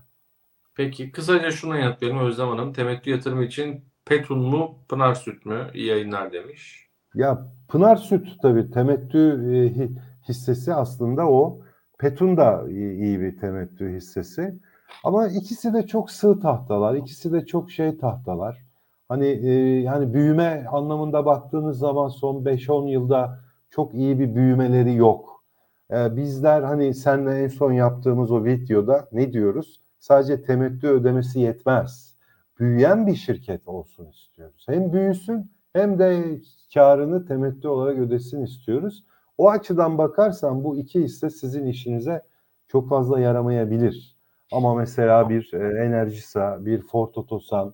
Peki kısaca şuna yanıtlayalım Özlem Hanım. Temettü yatırımı için Petun mu Pınar Süt mü? İyi yayınlar demiş. Ya Pınar Süt tabii temettü e, hi- hissesi aslında o. Petun da iyi bir temettü hissesi. Ama ikisi de çok sığ tahtalar, ikisi de çok şey tahtalar. Hani e, yani büyüme anlamında baktığınız zaman son 5-10 yılda çok iyi bir büyümeleri yok. E, bizler hani seninle en son yaptığımız o videoda ne diyoruz? Sadece temettü ödemesi yetmez. Büyüyen bir şirket olsun istiyoruz. Hem büyüsün hem de karını temettü olarak ödesin istiyoruz. O açıdan bakarsan bu iki hisse sizin işinize çok fazla yaramayabilir. Ama mesela bir e, Enerjisa, bir Ford Otosan,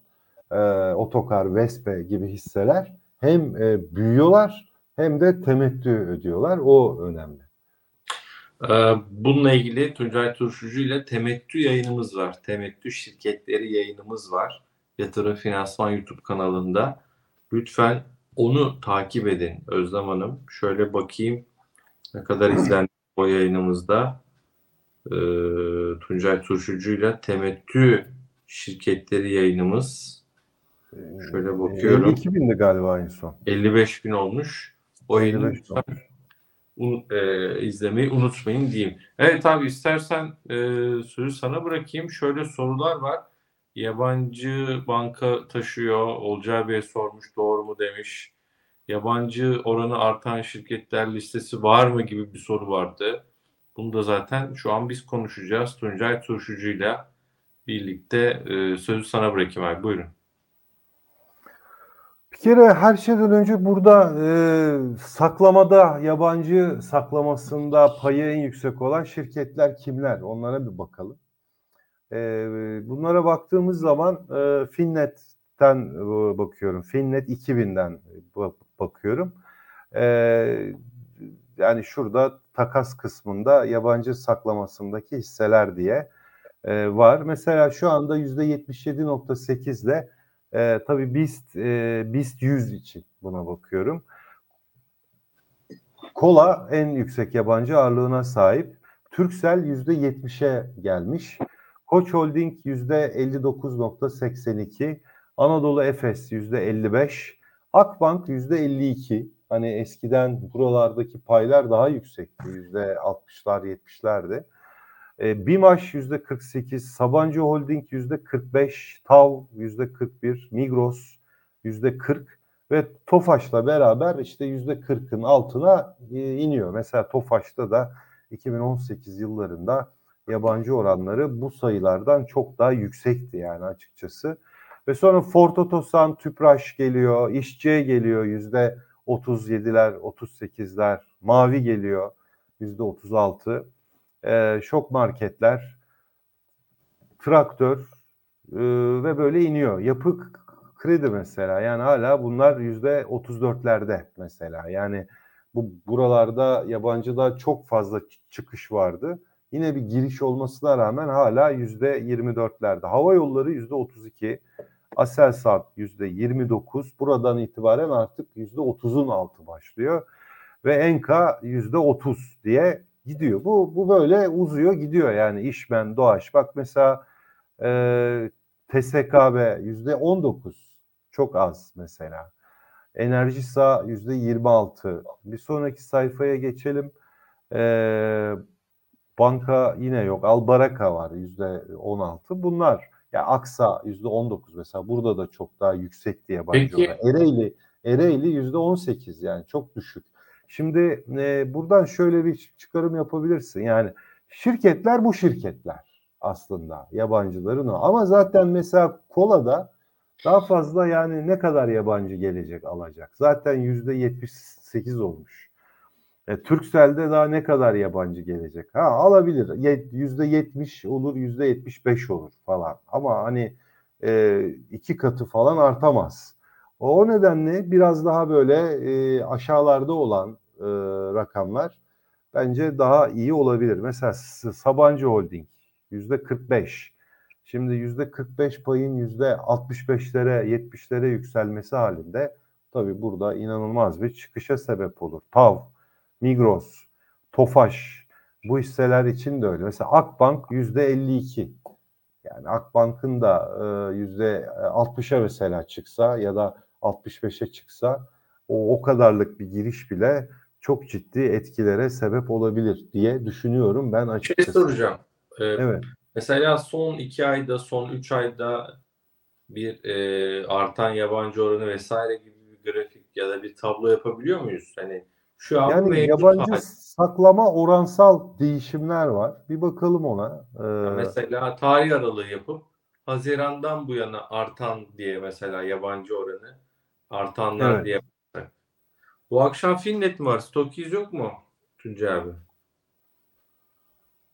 e, Otokar, Vespe gibi hisseler hem e, büyüyorlar hem de temettü ödüyorlar. O önemli. Ee, Bununla ilgili Tuncay Turşucu ile temettü yayınımız var. Temettü şirketleri yayınımız var. Yatırım Finansman YouTube kanalında. Lütfen onu takip edin Özlem Hanım. Şöyle bakayım ne kadar izlendi o yayınımızda. Ee, Tuncay Turşucu ile temettü şirketleri yayınımız. Şöyle bakıyorum. 52 bindi galiba en son. 55 bin olmuş. O yayını 55 lütfen un- e, izlemeyi unutmayın diyeyim. Evet abi istersen e, sözü sana bırakayım. Şöyle sorular var. Yabancı banka taşıyor. Olcay Bey sormuş doğru mu demiş. Yabancı oranı artan şirketler listesi var mı gibi bir soru vardı. Bunu da zaten şu an biz konuşacağız. Tuncay Turşucu'yla birlikte e, sözü sana bırakayım abi. Buyurun. Bir kere her şeyden önce burada e, saklamada, yabancı saklamasında payı en yüksek olan şirketler kimler? Onlara bir bakalım. E, bunlara baktığımız zaman e, Finnet'ten e, bakıyorum. Finnet 2000'den ba- bakıyorum. E, yani şurada takas kısmında yabancı saklamasındaki hisseler diye e, var. Mesela şu anda %77.8 ile e, tabii BIST, e, BIST 100 için buna bakıyorum. Kola en yüksek yabancı ağırlığına sahip. Turkcell %70'e gelmiş. Koç Holding %59.82. Anadolu Efes %55. Akbank %52. Hani eskiden buralardaki paylar daha yüksekti. %60'lar 70'lerdi. E, BİMAŞ yüzde 48, Sabancı Holding yüzde 45, TAV yüzde 41, Migros yüzde 40 ve Tofaş'la beraber işte yüzde 40'ın altına e, iniyor. Mesela Tofaş'ta da 2018 yıllarında yabancı oranları bu sayılardan çok daha yüksekti yani açıkçası. Ve sonra Ford Tüpraş geliyor, İşçiye geliyor yüzde 37'ler, 38'ler, Mavi geliyor yüzde 36 e, şok marketler, traktör e, ve böyle iniyor. Yapı kredi mesela yani hala bunlar yüzde 34'lerde mesela yani bu buralarda yabancıda çok fazla çıkış vardı. Yine bir giriş olmasına rağmen hala yüzde 24'lerde. Hava yolları yüzde 32, Aselsan yüzde 29. Buradan itibaren artık yüzde 30'un altı başlıyor ve Enka yüzde 30 diye gidiyor. Bu bu böyle uzuyor gidiyor yani işmen doğaç. Bak mesela e, TSKB yüzde 19 çok az mesela. Enerjisa yüzde 26. Bir sonraki sayfaya geçelim. E, banka yine yok. Albaraka var yüzde 16. Bunlar ya Aksa yüzde 19 mesela burada da çok daha yüksekti yabancı Peki. oran. Ereğli Ereğli yüzde 18 yani çok düşük. Şimdi e, buradan şöyle bir çıkarım yapabilirsin. Yani şirketler bu şirketler aslında yabancıların o. Ama zaten mesela kolada daha fazla yani ne kadar yabancı gelecek alacak. Zaten yüzde 78 olmuş. E, Turkcell'de daha ne kadar yabancı gelecek? Ha alabilir. Yüzde 70 olur, yüzde 75 olur falan. Ama hani e, iki katı falan artamaz. O nedenle biraz daha böyle e, aşağılarda olan e, rakamlar bence daha iyi olabilir. Mesela Sabancı Holding yüzde 45. Şimdi yüzde 45 payın yüzde 65'lere 70'lere yükselmesi halinde tabii burada inanılmaz bir çıkışa sebep olur. TAV, Migros, Tofaş bu hisseler için de öyle. Mesela Akbank yüzde 52. Yani Akbank'ın da e, yüzde 60'a mesela çıksa ya da 65'e çıksa o o kadarlık bir giriş bile çok ciddi etkilere sebep olabilir diye düşünüyorum ben şey açıkçası. soracağım. Ee, Evet. Mesela son iki ayda, son üç ayda bir e, artan yabancı oranı vesaire gibi bir grafik ya da bir tablo yapabiliyor muyuz? Hani şu an Yani yabancı hal- saklama oransal değişimler var. Bir bakalım ona. Ee, mesela tarih aralığı yapıp Haziran'dan bu yana artan diye mesela yabancı oranı artanlar Evet. diye baksak. Bu akşam Finnet mi var? Stockies yok mu Tuncay abi?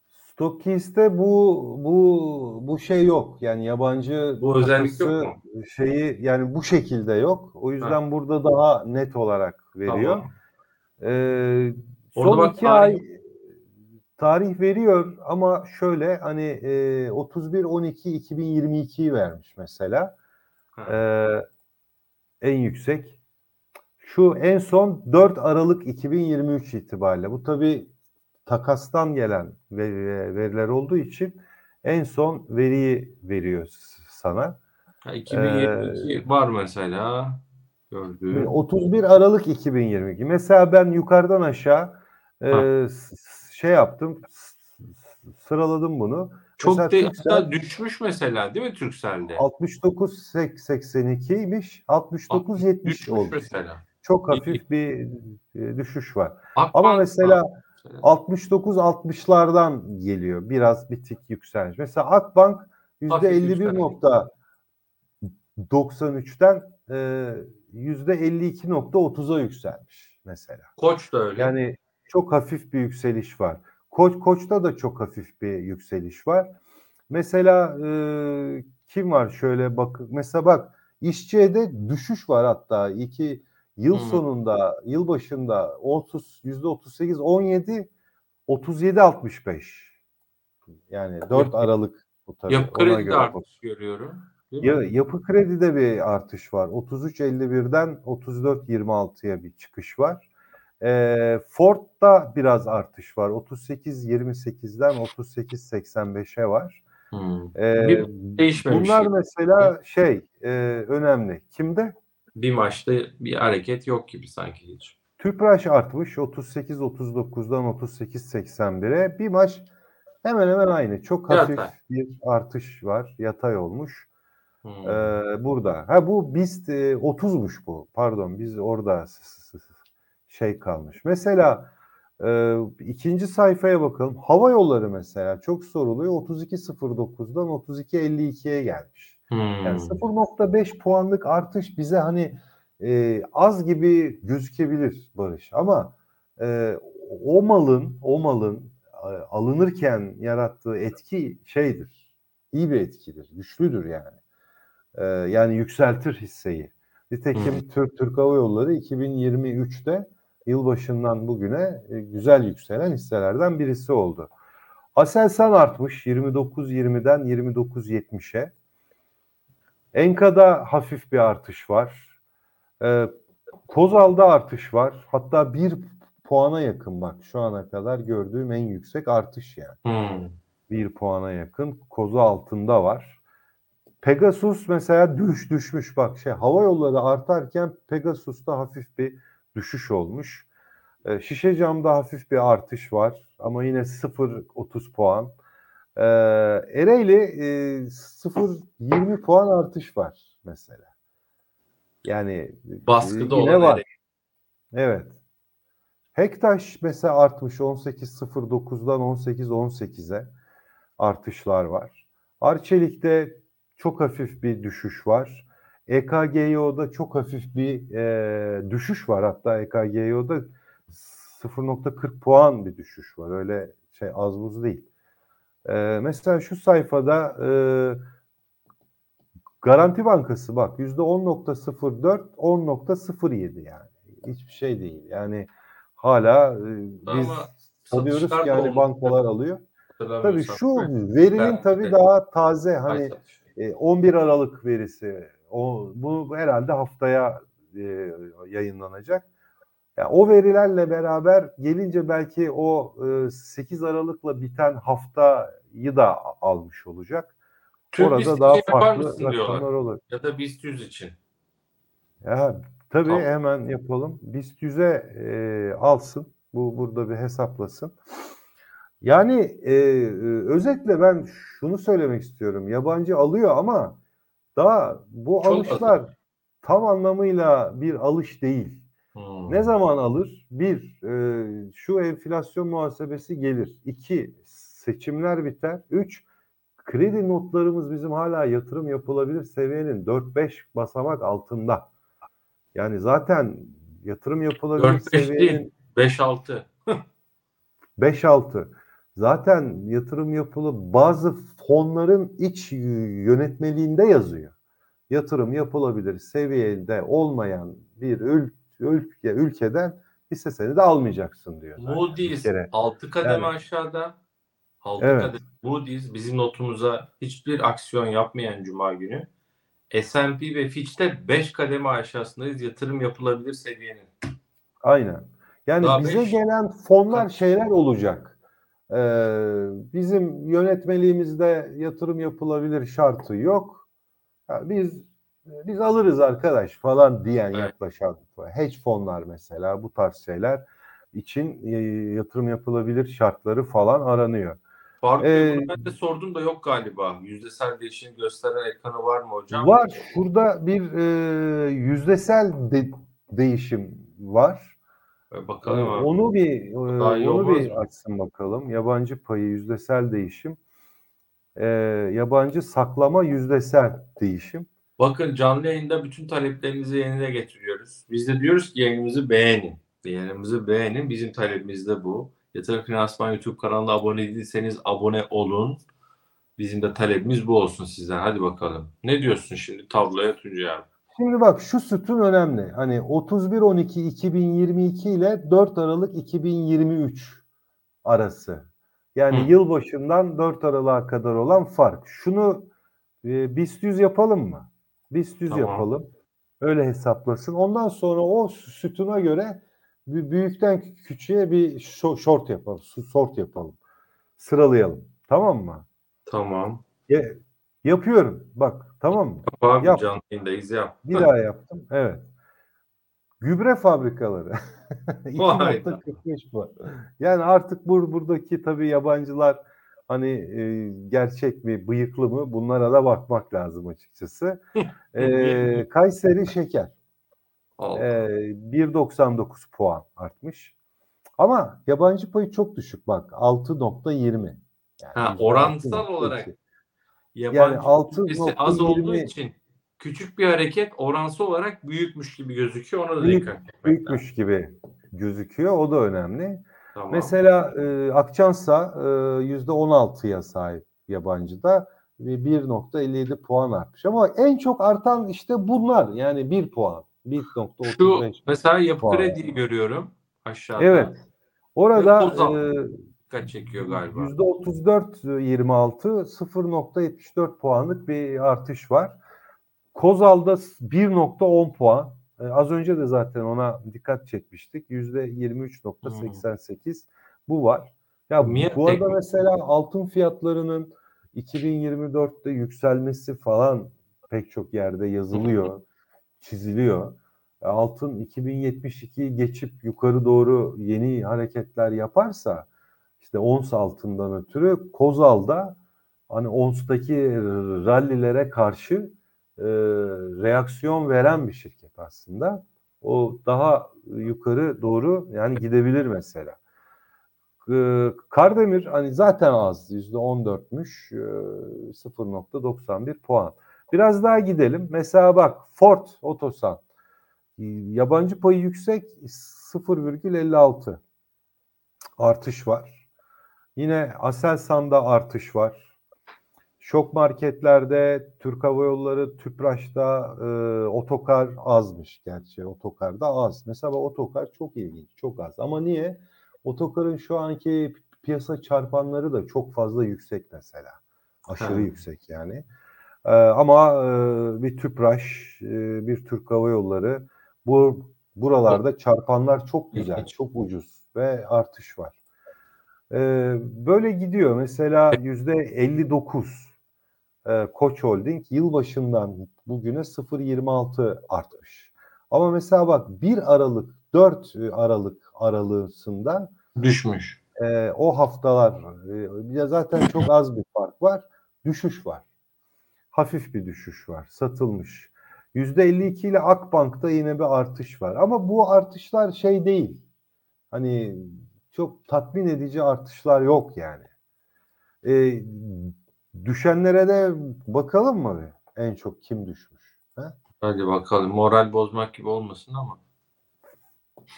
Stokis'te bu bu bu şey yok. Yani yabancı Bu özellik yok mu? şeyi yani bu şekilde yok. O yüzden burada daha net olarak veriyor. Tamam. Ee, Orada son bak iki tarih- ay tarih veriyor ama şöyle hani e, 31 12 2022'yi vermiş mesela. Ha. Ee, en yüksek. Şu en son 4 Aralık 2023 itibariyle. Bu tabi takastan gelen veri- veriler olduğu için en son veriyi veriyor sana. Ha, 2022 var mesela gördüğüm. 31 Aralık 2022. Mesela ben yukarıdan aşağı e, şey yaptım, sıraladım bunu. Çok mesela de, Türksel- düşmüş mesela değil mi Turkcell'de? 69.82'ymiş, 69.70 Düşmüş oldu. mesela. Çok hafif bir e, düşüş var. Akbank Ama mesela mesela. 69-60'lardan geliyor. Biraz bir tik yükselmiş. Mesela Akbank %51.93'ten e, %52.30'a yükselmiş mesela. Koç da öyle. Yani çok hafif bir yükseliş var. Koç Koç'ta da çok hafif bir yükseliş var. Mesela e, kim var şöyle bak mesela bak İşçi'de düşüş var hatta iki yıl Hmm. sonunda yıl başında 30 yüzde 38 17 37 65 yani 4 Yapı- Aralık bu tabii Yapı kredi de artış görüyorum. Ya, yapı kredide bir artış var. 33.51'den 34.26'ya bir çıkış var. Ee, Ford'da biraz artış var. 38.28'den 38.85'e var. Hmm. Ee, Bir değişmemiş bunlar mesela şey e, önemli. Kimde? Bir maçta bir hareket yok gibi sanki hiç. Tüpraş artmış 38.39'dan 38.81'e. Bir maç hemen hemen aynı. Çok hafif Yatay. bir artış var. Yatay olmuş. Hmm. Ee, burada. Ha bu BIST e, 30'muş bu. Pardon biz orada şey kalmış. Mesela e, ikinci sayfaya bakalım. Hava yolları mesela çok soruluyor. 32.09'dan 32.52'ye gelmiş. Yani Hmm. 0.5 puanlık artış bize hani e, az gibi gözükebilir Barış ama e, o malın o malın e, alınırken yarattığı etki şeydir. İyi bir etkidir. Güçlüdür yani. E, yani yükseltir hisseyi. Nitekim Türk Türk Hava Yolları 2023'te yılbaşından bugüne e, güzel yükselen hisselerden birisi oldu. Aselsan artmış 29.20'den 29.70'e. Enka'da hafif bir artış var. Ee, Kozal'da artış var. Hatta bir puana yakın bak şu ana kadar gördüğüm en yüksek artış yani. Hmm. Bir puana yakın. Kozu altında var. Pegasus mesela düş düşmüş bak şey hava yolları artarken Pegasus'ta hafif bir düşüş olmuş. Ee, şişe camda hafif bir artış var ama yine 0.30 puan. Ee, Ereğli e, 0.20 puan artış var mesela. Yani Baskıda e, yine olan var. Ereğli. Evet. Hektaş mesela artmış 18.09'dan 18.18'e artışlar var. Arçelik'te çok hafif bir düşüş var. EKGYO'da çok hafif bir e, düşüş var. Hatta EKGYO'da 0.40 puan bir düşüş var. Öyle şey az buz değil. E, mesela şu sayfada e, Garanti Bankası bak %10.04 10.07 yani. Hiçbir şey değil. Yani hala e, biz Ama alıyoruz satışlar ki yani bankalar alıyor. Tabii şu verinin tabii daha taze hani. E, 11 Aralık verisi. O bu herhalde haftaya e, yayınlanacak. Yani o verilerle beraber gelince belki o e, 8 Aralık'la biten haftayı da almış olacak. Türk orada daha farklı rakamlar olur. Ya da BIST 100 için. Ya, tabii Tamam. hemen yapalım. BIST 100'e e, alsın. Bu burada bir hesaplasın. Yani e, e, özetle ben şunu söylemek istiyorum. Yabancı alıyor ama daha bu Çok alışlar tam anlamıyla bir alış değil. Hmm. Ne zaman alır? Bir, e, şu enflasyon muhasebesi gelir. İki, seçimler biter. Üç, kredi notlarımız bizim hala yatırım yapılabilir seviyenin 4-5 basamak altında. Yani zaten yatırım yapılabilir 4-5 seviyenin değil. 5-6. 5-6. Zaten yatırım yapılı bazı fonların iç yönetmeliğinde yazıyor. Yatırım yapılabilir seviyede olmayan bir ül- ülke ülkeden hisse senedi almayacaksın diyor. Moody's kere. 6 kademe Yani. aşağıda. 6 Evet. kademe. Moody's bizim notumuza hiçbir aksiyon yapmayan cuma günü. S&P ve Fitch'te 5 kademe aşağısındayız yatırım yapılabilir seviyenin. Aynen. Yani Daha bize beş- gelen fonlar şeyler olacak. Ee, bizim yönetmeliğimizde yatırım yapılabilir şartı yok. Ya biz biz alırız arkadaş falan diyen Evet. yaklaşan hedge fonlar mesela bu tarz şeyler için e, yatırım yapılabilir şartları falan aranıyor. Faruk Ee, ben de sordum da yok galiba. Yüzdesel değişim gösteren ekranı var mı hocam? Var şurada bir e, yüzdesel de- değişim var. Ee, Ee, Bakalım abi. Onu bir e, onu bir mı? açsın bakalım. Yabancı payı yüzdesel değişim. Ee, yabancı saklama yüzdesel değişim. Bakın canlı yayında bütün taleplerinizi yerine getiriyoruz. Biz de diyoruz ki yayınımızı beğenin. Yayınımızı beğenin. Bizim talebimiz de bu. Yatırım Finansman YouTube kanalına abone değilseniz abone olun. Bizim de talebimiz bu olsun sizden. Hadi bakalım. Ne diyorsun şimdi tabloya Tuncay abi? Şimdi bak şu sütun önemli. Hani 31-12-2022 ile 4 Aralık 2023 arası. Yani Hı. yılbaşından 4 Aralık'a kadar olan fark. Şunu e, BIST 100 yapalım mı? BIST 100 Tamam. yapalım. Öyle hesaplasın. Ondan sonra o sütuna göre büyükten küçüğe bir short yapalım. Sort yapalım. Sıralayalım. Tamam mı? Tamam. Ya- yapıyorum. Bak tamam mı? Yap abi Yap. canlı yayındayız yap. Bir daha yaptım. Evet. Gübre fabrikaları. Vay 2.45 bu. Yani artık bur buradaki tabii yabancılar hani e, gerçek mi, bıyıklı mı bunlara da bakmak lazım açıkçası. E, Kayseri şeker. E, 1.99 puan artmış. Ama yabancı payı çok düşük bak 6.20. Yani Ha, oransal 6.2. olarak Yabancı altı kitlesi az nokta olduğu yirmi- için küçük bir hareket oransal olarak büyükmüş gibi gözüküyor. Ona da Büyük- dikkat etmek lazım. büyükmüş gibi gözüküyor. O da önemli. Tamam. Mesela e, Akçansa e, %16'ya sahip yabancıda ve 1.57 puan artmış. Ama en çok artan işte bunlar. Yani 1 puan. Şu 1.35. mesela yapı puan. krediyi görüyorum aşağıda. Evet. Orada e, Dikkat çekiyor galiba. %34.26 0.74 puanlık bir artış var. Kozal'da 1.10 puan. E, az önce de zaten ona dikkat çekmiştik. %23.88 bu var. Ya Miat bu arada mesela altın fiyatlarının 2024'te yükselmesi falan pek çok yerde yazılıyor, çiziliyor. E, Altın 2072'yi geçip yukarı doğru yeni hareketler yaparsa işte ons altından ötürü Kozal'da hani ons'taki rallilere karşı e, reaksiyon veren bir şirket aslında. O daha yukarı doğru yani gidebilir mesela. E, Kardemir hani zaten az %14'müş e, 0.91 puan. Biraz daha gidelim. Mesela bak Ford Otosan yabancı payı yüksek 0,56 artış var. Yine Aselsan'da artış var. Şok marketlerde Türk Hava Yolları, Tüpraş'ta e, otokar azmış gerçi. Otokar da az. Mesela otokar çok ilginç, çok az. Ama niye? Otokarın şu anki piyasa çarpanları da çok fazla yüksek mesela. Aşırı Ha. yüksek yani. E, ama e, bir Tüpraş, e, bir Türk Hava Yolları bu buralarda çarpanlar çok güzel, çok ucuz ve artış var. Ee, böyle gidiyor. Mesela yüzde 59 e, Koç Holding yılbaşından bugüne 0.26 artmış. Ama mesela bak 1 Aralık 4 Aralık aralığında Düşmüş. e, o haftalar e, zaten çok az bir fark var. Düşüş var. Hafif bir düşüş var. Satılmış. %52 ile Akbank'ta yine bir artış var. Ama bu artışlar şey değil. Hani çok tatmin edici artışlar yok yani. E, düşenlere de bakalım mı? En çok kim düşmüş? He? Hadi bakalım. Moral bozmak gibi olmasın ama.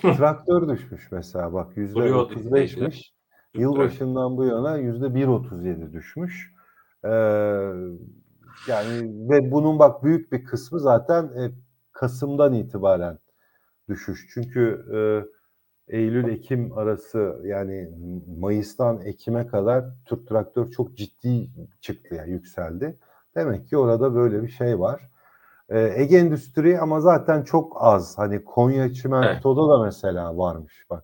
Traktör düşmüş mesela bak yüzde Duruyordu otuz işte. beşmiş. Yılbaşından bu yana yüzde bir otuz yedi düşmüş. Ee, yani ve bunun bak büyük bir kısmı zaten e, Kasım'dan itibaren düşüş. Çünkü e, Eylül-Ekim arası yani Mayıs'tan Ekim'e kadar Türk Traktör çok ciddi çıktı yani yükseldi. Demek ki orada böyle bir şey var. Ee, Ege Endüstri ama zaten çok az. Hani Konya Çimento'da da mesela varmış bak.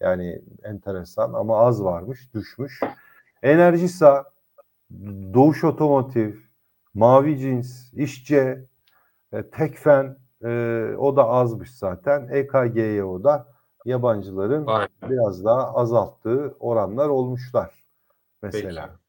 Yani enteresan ama az varmış, düşmüş. Enerjisa, Doğuş Otomotiv, Mavi Cins, İşçe, e, Tekfen e, o da azmış zaten. EKG'ye o da yabancıların be. biraz daha azalttığı oranlar olmuşlar mesela. Peki.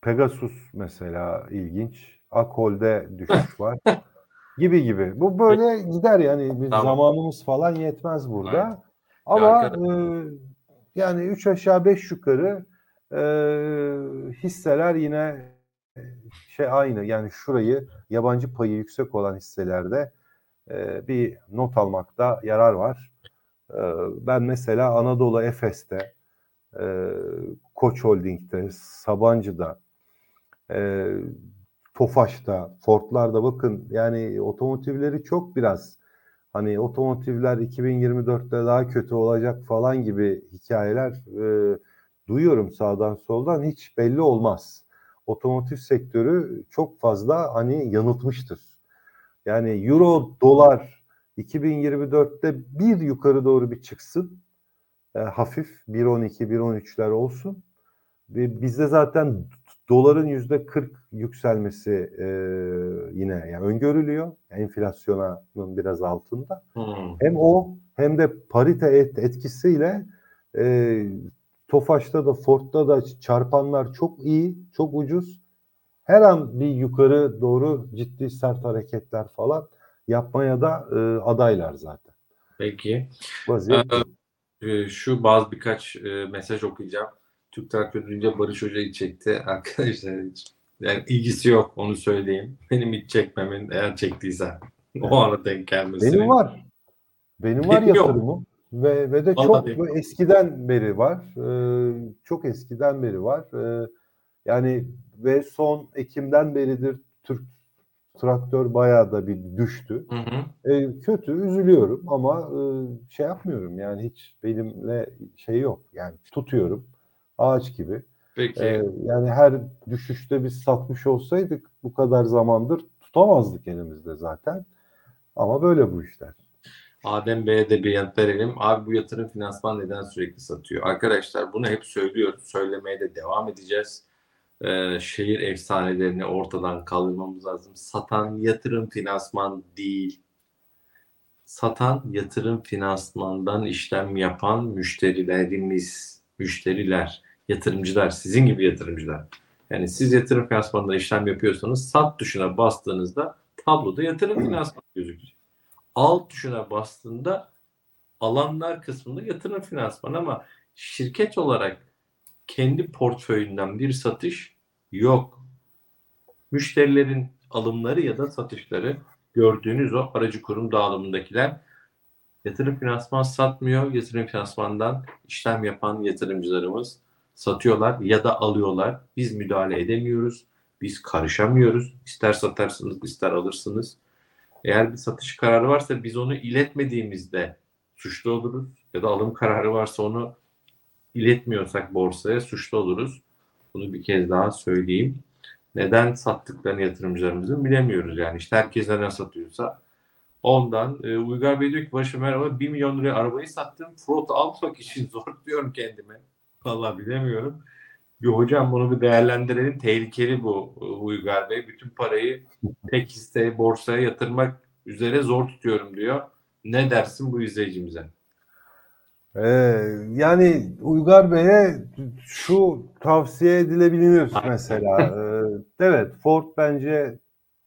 Pegasus mesela ilginç. Akol'de düşüş var. gibi gibi. Bu böyle gider yani. Biz Tamam. zamanımız falan yetmez burada. Aynen. Ama e, yani 3 aşağı 5 yukarı e, hisseler yine e, şey aynı. Yani şurayı yabancı payı yüksek olan hisselerde e, bir not almakta yarar var. E, ben mesela Anadolu Efes'te e, Koç Holding'de, Sabancı'da, e, Tofaş'ta, Ford'larda bakın yani otomotivleri çok biraz hani otomotivler 2024'te daha kötü olacak falan gibi hikayeler e, duyuyorum sağdan soldan hiç belli olmaz. Otomotiv sektörü çok fazla hani yanıltmıştır. Yani euro dolar 2024'te bir yukarı doğru bir çıksın e, hafif 1.12 1.13'ler olsun. Ve bizde zaten doların yüzde 40 yükselmesi e, yine yani öngörülüyor. Enflasyonun biraz altında. Hmm. Hem o hem de parite et, etkisiyle e, Tofaş'ta da Ford'da da çarpanlar çok iyi, çok ucuz. Her an bir yukarı doğru ciddi sert hareketler falan yapmaya da e, adaylar zaten. Peki. Vaziyet Ee. Ee, şu bazı birkaç e, mesaj okuyacağım. Türk Traktör duyunca Barış Hoca'yı çekti. Arkadaşlar yani ilgisi yok onu söyleyeyim. Benim hiç çekmemin eğer çektiysen o ara denk gelmesi. Benim var. Benim var Benim yok. yatırımım ve ve de Vallahi çok benim eskiden beri var. Ee, çok eskiden beri var. Ee, yani ve son Ekim'den beridir Türk traktör bayağı da bir düştü. Hı hı. Ee, kötü, üzülüyorum ama e, şey yapmıyorum yani hiç benimle şey yok. Yani tutuyorum ağaç gibi. Peki. Ee, yani her düşüşte biz satmış olsaydık bu kadar zamandır tutamazdık elimizde zaten. Ama böyle bu işler. Adem Bey'e de bir yanıt verelim. Abi bu yatırım finansman neden sürekli satıyor? Arkadaşlar bunu hep söylüyoruz. Söylemeye de devam edeceğiz. Ee, şehir efsanelerini ortadan kaldırmamız lazım. Satan yatırım finansman değil. Satan yatırım finansmandan işlem yapan müşterilerimiz, müşteriler, yatırımcılar, sizin gibi yatırımcılar. Yani siz yatırım finansmanında işlem yapıyorsanız sat tuşuna bastığınızda tabloda yatırım finansmanı gözükecek. Al tuşuna bastığında alanlar kısmında yatırım finansman ama şirket olarak kendi portföyünden bir satış yok. Müşterilerin alımları ya da satışları gördüğünüz o aracı kurum dağılımındakiler yatırım finansman satmıyor. Yatırım finansmandan işlem yapan yatırımcılarımız satıyorlar ya da alıyorlar. Biz müdahale edemiyoruz. Biz karışamıyoruz. İster satarsınız ister alırsınız. Eğer bir satış kararı varsa biz onu iletmediğimizde suçlu oluruz. Ya da alım kararı varsa onu iletmiyorsak borsaya suçlu oluruz. Bunu bir kez daha söyleyeyim. Neden sattıklarını yatırımcılarımızın bilemiyoruz. Yani işte herkes neden satıyorsa ondan. E, Uygar Bey diyor ki başım merhaba 1 milyon liraya arabayı sattım. Frot almak için zor diyorum kendime. Vallahi bilemiyorum. Bir hocam bunu bir değerlendirelim. Tehlikeli bu e, Uygar Bey. Bütün parayı tek hisse borsaya yatırmak üzere zor tutuyorum diyor. Ne dersin bu izleyicimize? Ee, yani Uygar Bey'e şu tavsiye edilebilir mesela. Ee, evet Ford bence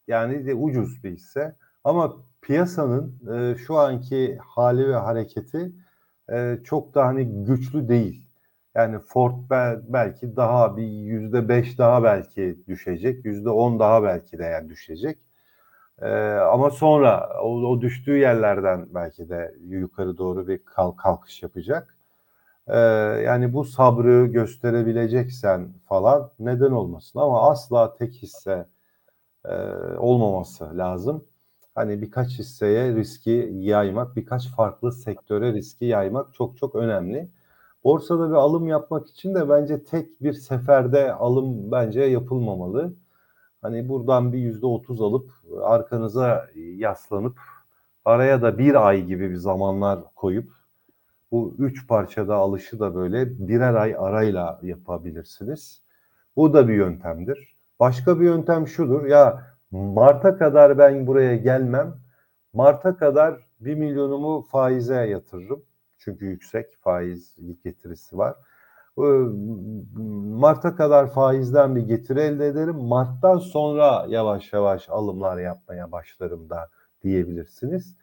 yani de ucuz bir hisse ama piyasanın e, şu anki hali ve hareketi e, çok da hani güçlü değil. Yani Ford bel, belki daha bir yüzde beş daha belki düşecek, yüzde on daha belki de yani düşecek. Ee, ama sonra o, o düştüğü yerlerden belki de yukarı doğru bir kalk, kalkış yapacak. Ee, yani bu sabrı gösterebileceksen falan neden olmasın ama asla tek hisse e, olmaması lazım. Hani birkaç hisseye riski yaymak, birkaç farklı sektöre riski yaymak çok çok önemli. Borsada bir alım yapmak için de bence tek bir seferde alım bence yapılmamalı. Hani buradan bir yüzde otuz alıp arkanıza yaslanıp araya da bir ay gibi bir zamanlar koyup bu üç parçada alışı da böyle birer ay arayla yapabilirsiniz. Bu da bir yöntemdir. Başka bir yöntem şudur. Ya Mart'a kadar ben buraya gelmem. Mart'a kadar bir milyonumu faize yatırırım. Çünkü yüksek faiz getirisi var. Mart'a kadar faizden bir getiri elde ederim. Mart'tan sonra yavaş yavaş alımlar yapmaya başlarım da diyebilirsiniz.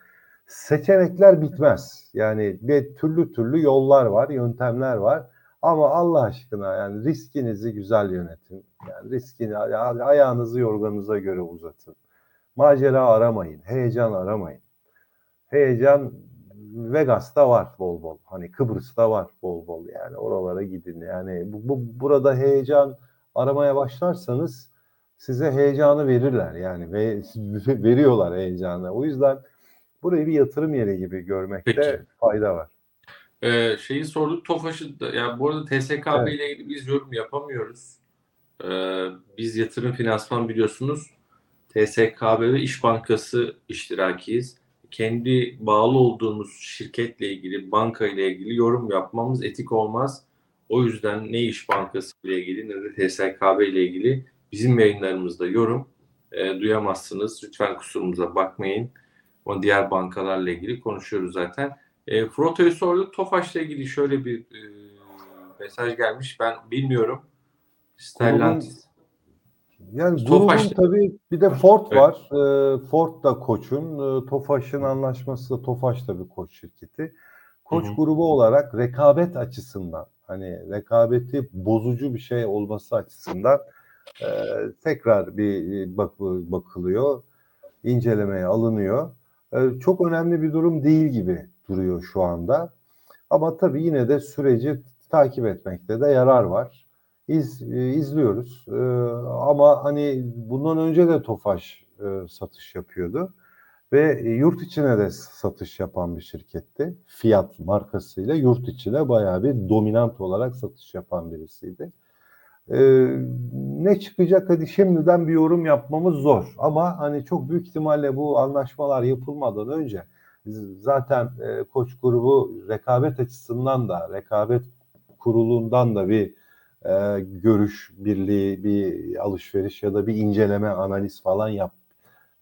Seçenekler bitmez. Yani bir türlü türlü yollar var, yöntemler var. Ama Allah aşkına yani riskinizi güzel yönetin. Yani riskini ayağınızı yorganınıza göre uzatın. Macera aramayın, heyecan aramayın. Heyecan Vegas'ta var bol bol. Hani Kıbrıs'ta var bol bol yani oralara gidin. Yani bu, bu burada heyecan aramaya başlarsanız size heyecanı verirler yani ve veriyorlar heyecanı. O yüzden burayı bir yatırım yeri gibi görmekte Peki. fayda var. Ee, şeyi sorduk Tofaş'ı da yani bu arada TSKB evet. ile ilgili biz yorum yapamıyoruz. Ee, biz yatırım finansman biliyorsunuz TSKB ve İş Bankası iştirakiyiz kendi bağlı olduğumuz şirketle ilgili, banka ile ilgili yorum yapmamız etik olmaz. O yüzden ne İş Bankası ile ilgili ne de TSKB ile ilgili bizim yayınlarımızda yorum e, duyamazsınız. Lütfen kusurumuza bakmayın. O diğer bankalarla ilgili konuşuyoruz zaten. E, Froto'yu sorduk. Tofaş'la ilgili şöyle bir e, mesaj gelmiş. Ben bilmiyorum. Stellantis. Yani Tofaş... tabii bir de Ford evet. var. E, Ford da Koç'un. E, Tofaş'ın anlaşması da Tofaş da bir Koç şirketi. Koç Hı-hı. grubu olarak rekabet açısından hani rekabeti bozucu bir şey olması açısından e, tekrar bir bak bakılıyor. incelemeye alınıyor. E, çok önemli bir durum değil gibi duruyor şu anda. Ama tabii yine de süreci takip etmekte de yarar var iz, e, izliyoruz. E, ama hani bundan önce de Tofaş e, satış yapıyordu ve yurt içine de satış yapan bir şirketti. Fiat markasıyla yurt içine bayağı bir dominant olarak satış yapan birisiydi. Ee, ne çıkacak hadi şimdiden bir yorum yapmamız zor ama hani çok büyük ihtimalle bu anlaşmalar yapılmadan önce zaten e, Koç grubu rekabet açısından da rekabet kurulundan da bir e, görüş birliği, bir alışveriş ya da bir inceleme, analiz falan yap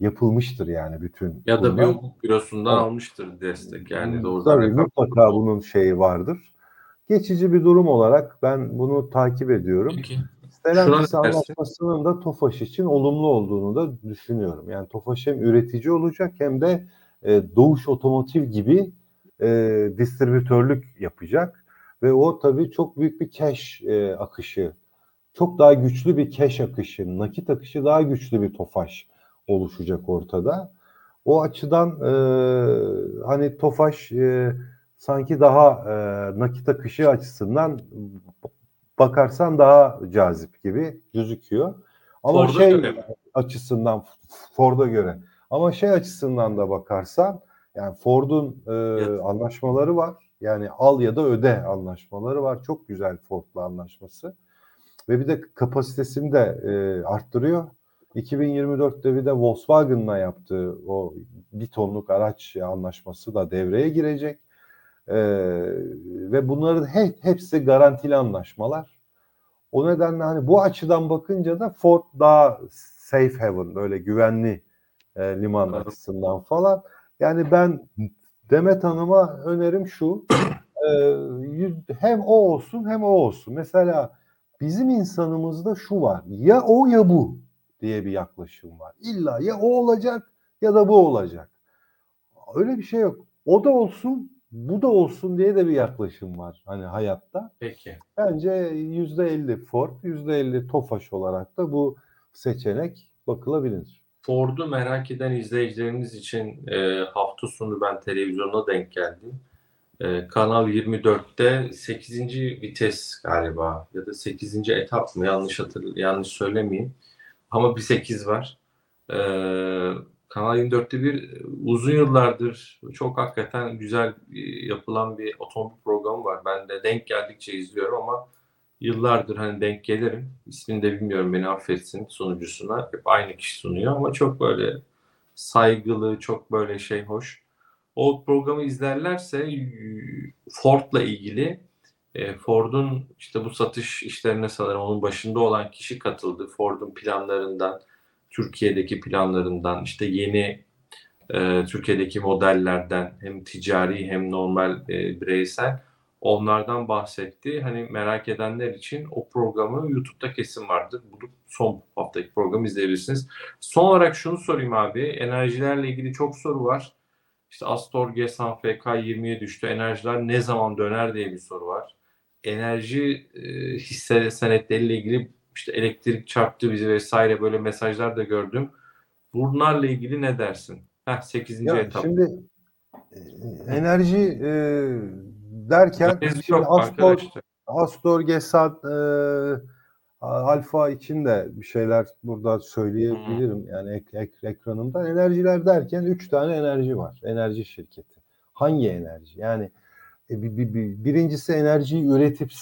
yapılmıştır yani bütün. Ya da bir hukuk bürosundan evet. almıştır destek yani doğrudan. Tabii mutlaka bunun şeyi vardır. Geçici bir durum olarak ben bunu takip ediyorum. Peki. Stellantis anlaşmasının da Tofaş için olumlu olduğunu da düşünüyorum. Yani Tofaş hem üretici olacak hem de e, Doğuş Otomotiv gibi e, distribütörlük yapacak. Ve o tabii çok büyük bir cash e, akışı. Çok daha güçlü bir cash akışı, nakit akışı daha güçlü bir tofaş oluşacak ortada. O açıdan e, hani tofaş e, sanki daha e, nakit akışı açısından bakarsan daha cazip gibi gözüküyor. Ama Ford'a şey göre. açısından Ford'a göre. Ama şey açısından da bakarsan yani Ford'un e, evet. anlaşmaları var. Yani al ya da öde anlaşmaları var. Çok güzel Ford'la anlaşması. Ve bir de kapasitesini de e, arttırıyor. 2024'te bir de Volkswagen'la yaptığı o bir tonluk araç anlaşması da devreye girecek. Ee, ve bunların he, hepsi garantili anlaşmalar. O nedenle hani bu açıdan bakınca da Ford daha safe haven böyle güvenli e, liman açısından falan. Yani ben Demet Hanım'a önerim şu. e, hem o olsun hem o olsun. Mesela bizim insanımızda şu var. Ya o ya bu diye bir yaklaşım var. İlla ya o olacak ya da bu olacak. Öyle bir şey yok. O da olsun, bu da olsun diye de bir yaklaşım var hani hayatta. Peki. Bence yüzde elli Ford, yüzde elli Tofaş olarak da bu seçenek bakılabilir. Ford'u merak eden izleyicilerimiz için e, hafta sonu ben televizyona denk geldim. E, Kanal 24'te 8. vites galiba ya da 8. etap mı yanlış hatır yanlış söylemeyeyim. Ama bir 8 var. E, Kanal 24'te bir uzun yıllardır çok hakikaten güzel e, yapılan bir otomobil programı var. Ben de denk geldikçe izliyorum ama yıllardır hani denk gelirim. İsmini de bilmiyorum beni affetsin sunucusuna. Hep aynı kişi sunuyor ama çok böyle saygılı, çok böyle şey hoş. O programı izlerlerse Ford'la ilgili e, Ford'un işte bu satış işlerine sanırım onun başında olan kişi katıldı. Ford'un planlarından, Türkiye'deki planlarından, işte yeni e, Türkiye'deki modellerden hem ticari hem normal e, bireysel onlardan bahsetti. Hani merak edenler için o programı YouTube'da kesin vardır. Bulup son haftaki programı izleyebilirsiniz. Son olarak şunu sorayım abi. Enerjilerle ilgili çok soru var. İşte Astor Gesan FK 20'ye düştü. Enerjiler ne zaman döner diye bir soru var. Enerji e, hisse senetleriyle ilgili işte elektrik çarptı bizi vesaire böyle mesajlar da gördüm. Bunlarla ilgili ne dersin? Heh, 8. Ya etap. şimdi e, enerji e, derken yok Astor, arkadaşlar. Astor Gesat e, Alfa için de bir şeyler burada söyleyebilirim. Yani ek, ek- ekranımda enerjiler derken üç tane enerji var. Enerji şirketi. Hangi enerji? Yani e, bi- bi- bi- birincisi enerjiyi üretip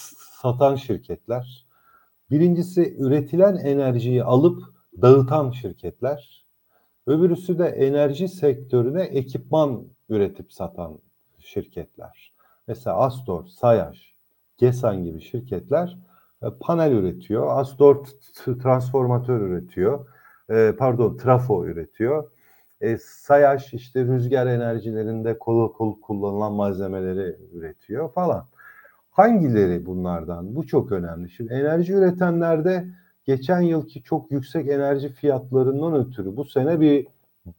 satan şirketler. Birincisi üretilen enerjiyi alıp dağıtan şirketler. Öbürüsü de enerji sektörüne ekipman üretip satan şirketler. Mesela Astor, Sayaş, Gesan gibi şirketler e, panel üretiyor. Astor transformatör üretiyor. E, pardon, trafo üretiyor. E, Sayaş işte rüzgar enerjilerinde kol, kol kullanılan malzemeleri üretiyor falan. Hangileri bunlardan? Bu çok önemli. Şimdi enerji üretenlerde geçen yılki çok yüksek enerji fiyatlarından ötürü bu sene bir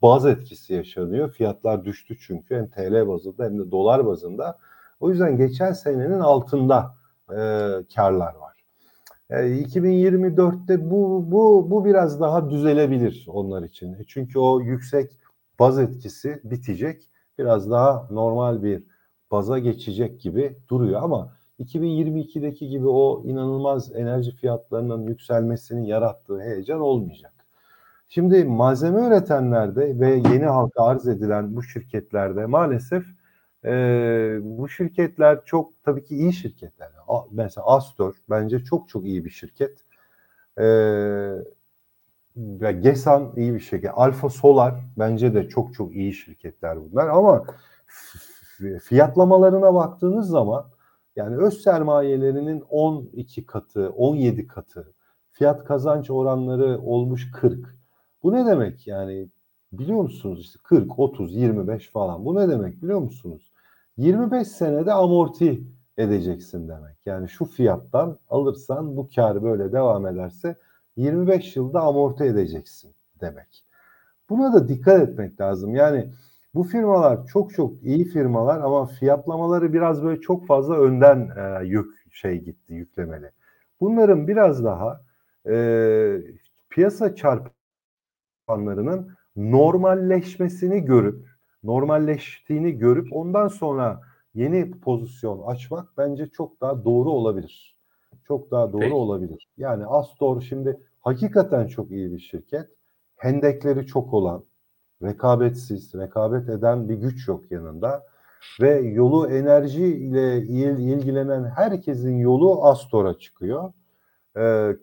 baz etkisi yaşanıyor. Fiyatlar düştü çünkü hem TL bazında hem de dolar bazında. O yüzden geçen senenin altında e, karlar var. E, 2024'te bu bu bu biraz daha düzelebilir onlar için. E, Çünkü o yüksek baz etkisi bitecek. Biraz daha normal bir baza geçecek gibi duruyor ama 2022'deki gibi o inanılmaz enerji fiyatlarının yükselmesinin yarattığı heyecan olmayacak. Şimdi malzeme üretenlerde ve yeni halka arz edilen bu şirketlerde maalesef e, bu şirketler çok tabii ki iyi şirketler. Mesela Astor bence çok çok iyi bir şirket. E, Gesan iyi bir şirket. Alfa Solar bence de çok çok iyi şirketler bunlar ama fiyatlamalarına baktığınız zaman yani öz sermayelerinin 12 katı, 17 katı, fiyat kazanç oranları olmuş 40. Bu ne demek yani? Biliyor musunuz işte 40, 30, 25 falan. Bu ne demek biliyor musunuz? 25 senede amorti edeceksin demek. Yani şu fiyattan alırsan bu kar böyle devam ederse 25 yılda amorti edeceksin demek. Buna da dikkat etmek lazım. Yani bu firmalar çok çok iyi firmalar ama fiyatlamaları biraz böyle çok fazla önden e, yük şey gitti yüklemeli. Bunların biraz daha e, piyasa çarpanlarının normalleşmesini görüp normalleştiğini görüp ondan sonra yeni pozisyon açmak bence çok daha doğru olabilir. Çok daha doğru Peki. olabilir. Yani Astor şimdi hakikaten çok iyi bir şirket. Hendekleri çok olan, rekabetsiz, rekabet eden bir güç yok yanında ve yolu enerji ile il- ilgilenen herkesin yolu Astor'a çıkıyor. Ee,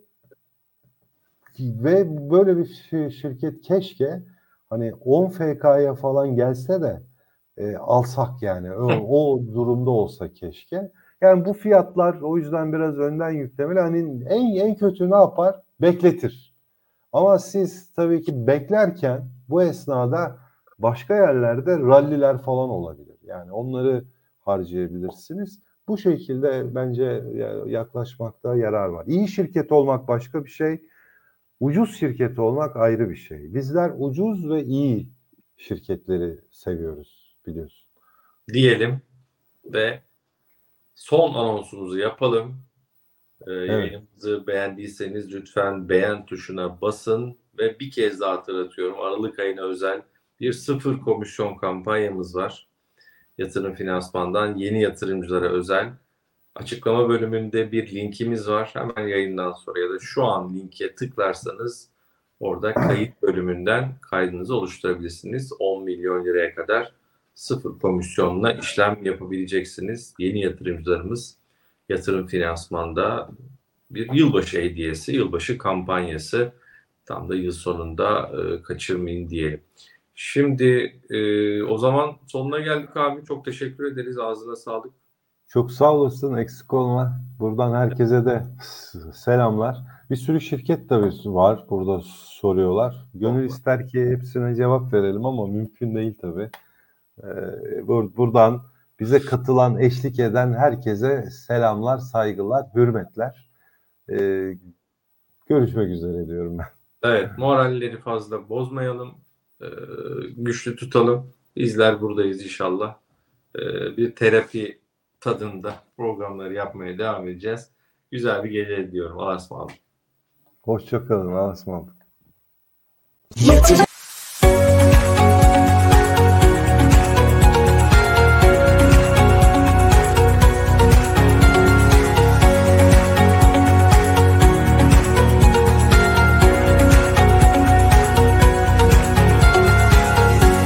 ve böyle bir şi- şirket keşke hani 10 FK'ya falan gelse de e, alsak yani o, o durumda olsa keşke. Yani bu fiyatlar o yüzden biraz önden yüklemeli. Hani en en kötü ne yapar? Bekletir. Ama siz tabii ki beklerken bu esnada başka yerlerde ralliler falan olabilir. Yani onları harcayabilirsiniz. Bu şekilde bence yaklaşmakta yarar var. İyi şirket olmak başka bir şey. Ucuz şirket olmak ayrı bir şey. Bizler ucuz ve iyi şirketleri seviyoruz biliyorsun. Diyelim ve son anonsumuzu yapalım. Ee, evet. Yayınımızı beğendiyseniz lütfen beğen tuşuna basın ve bir kez daha hatırlatıyorum. Aralık ayına özel bir sıfır komisyon kampanyamız var. Yatırım Finansman'dan yeni yatırımcılara özel. Açıklama bölümünde bir linkimiz var. Hemen yayından sonra ya da şu an linke tıklarsanız orada kayıt bölümünden kaydınızı oluşturabilirsiniz. 10 milyon liraya kadar sıfır komisyonla işlem yapabileceksiniz. Yeni yatırımcılarımız yatırım finansmanda bir yılbaşı hediyesi, yılbaşı kampanyası tam da yıl sonunda e, kaçırmayın diyelim. Şimdi e, o zaman sonuna geldik abi. Çok teşekkür ederiz. Ağzına sağlık. Çok sağ olasın. Eksik olma. Buradan herkese de selamlar. Bir sürü şirket tabii var. Burada soruyorlar. Gönül ister ki hepsine cevap verelim ama mümkün değil tabii. Ee, buradan bize katılan, eşlik eden herkese selamlar, saygılar, hürmetler. Ee, görüşmek üzere diyorum ben. Evet, moralleri fazla bozmayalım. Ee, güçlü tutalım. Bizler buradayız inşallah. Ee, bir terapi tadında programları yapmaya devam edeceğiz. Güzel bir gece diyorum. Allah'a ısmarladık. Hoşçakalın. Allah'a ısmarladık.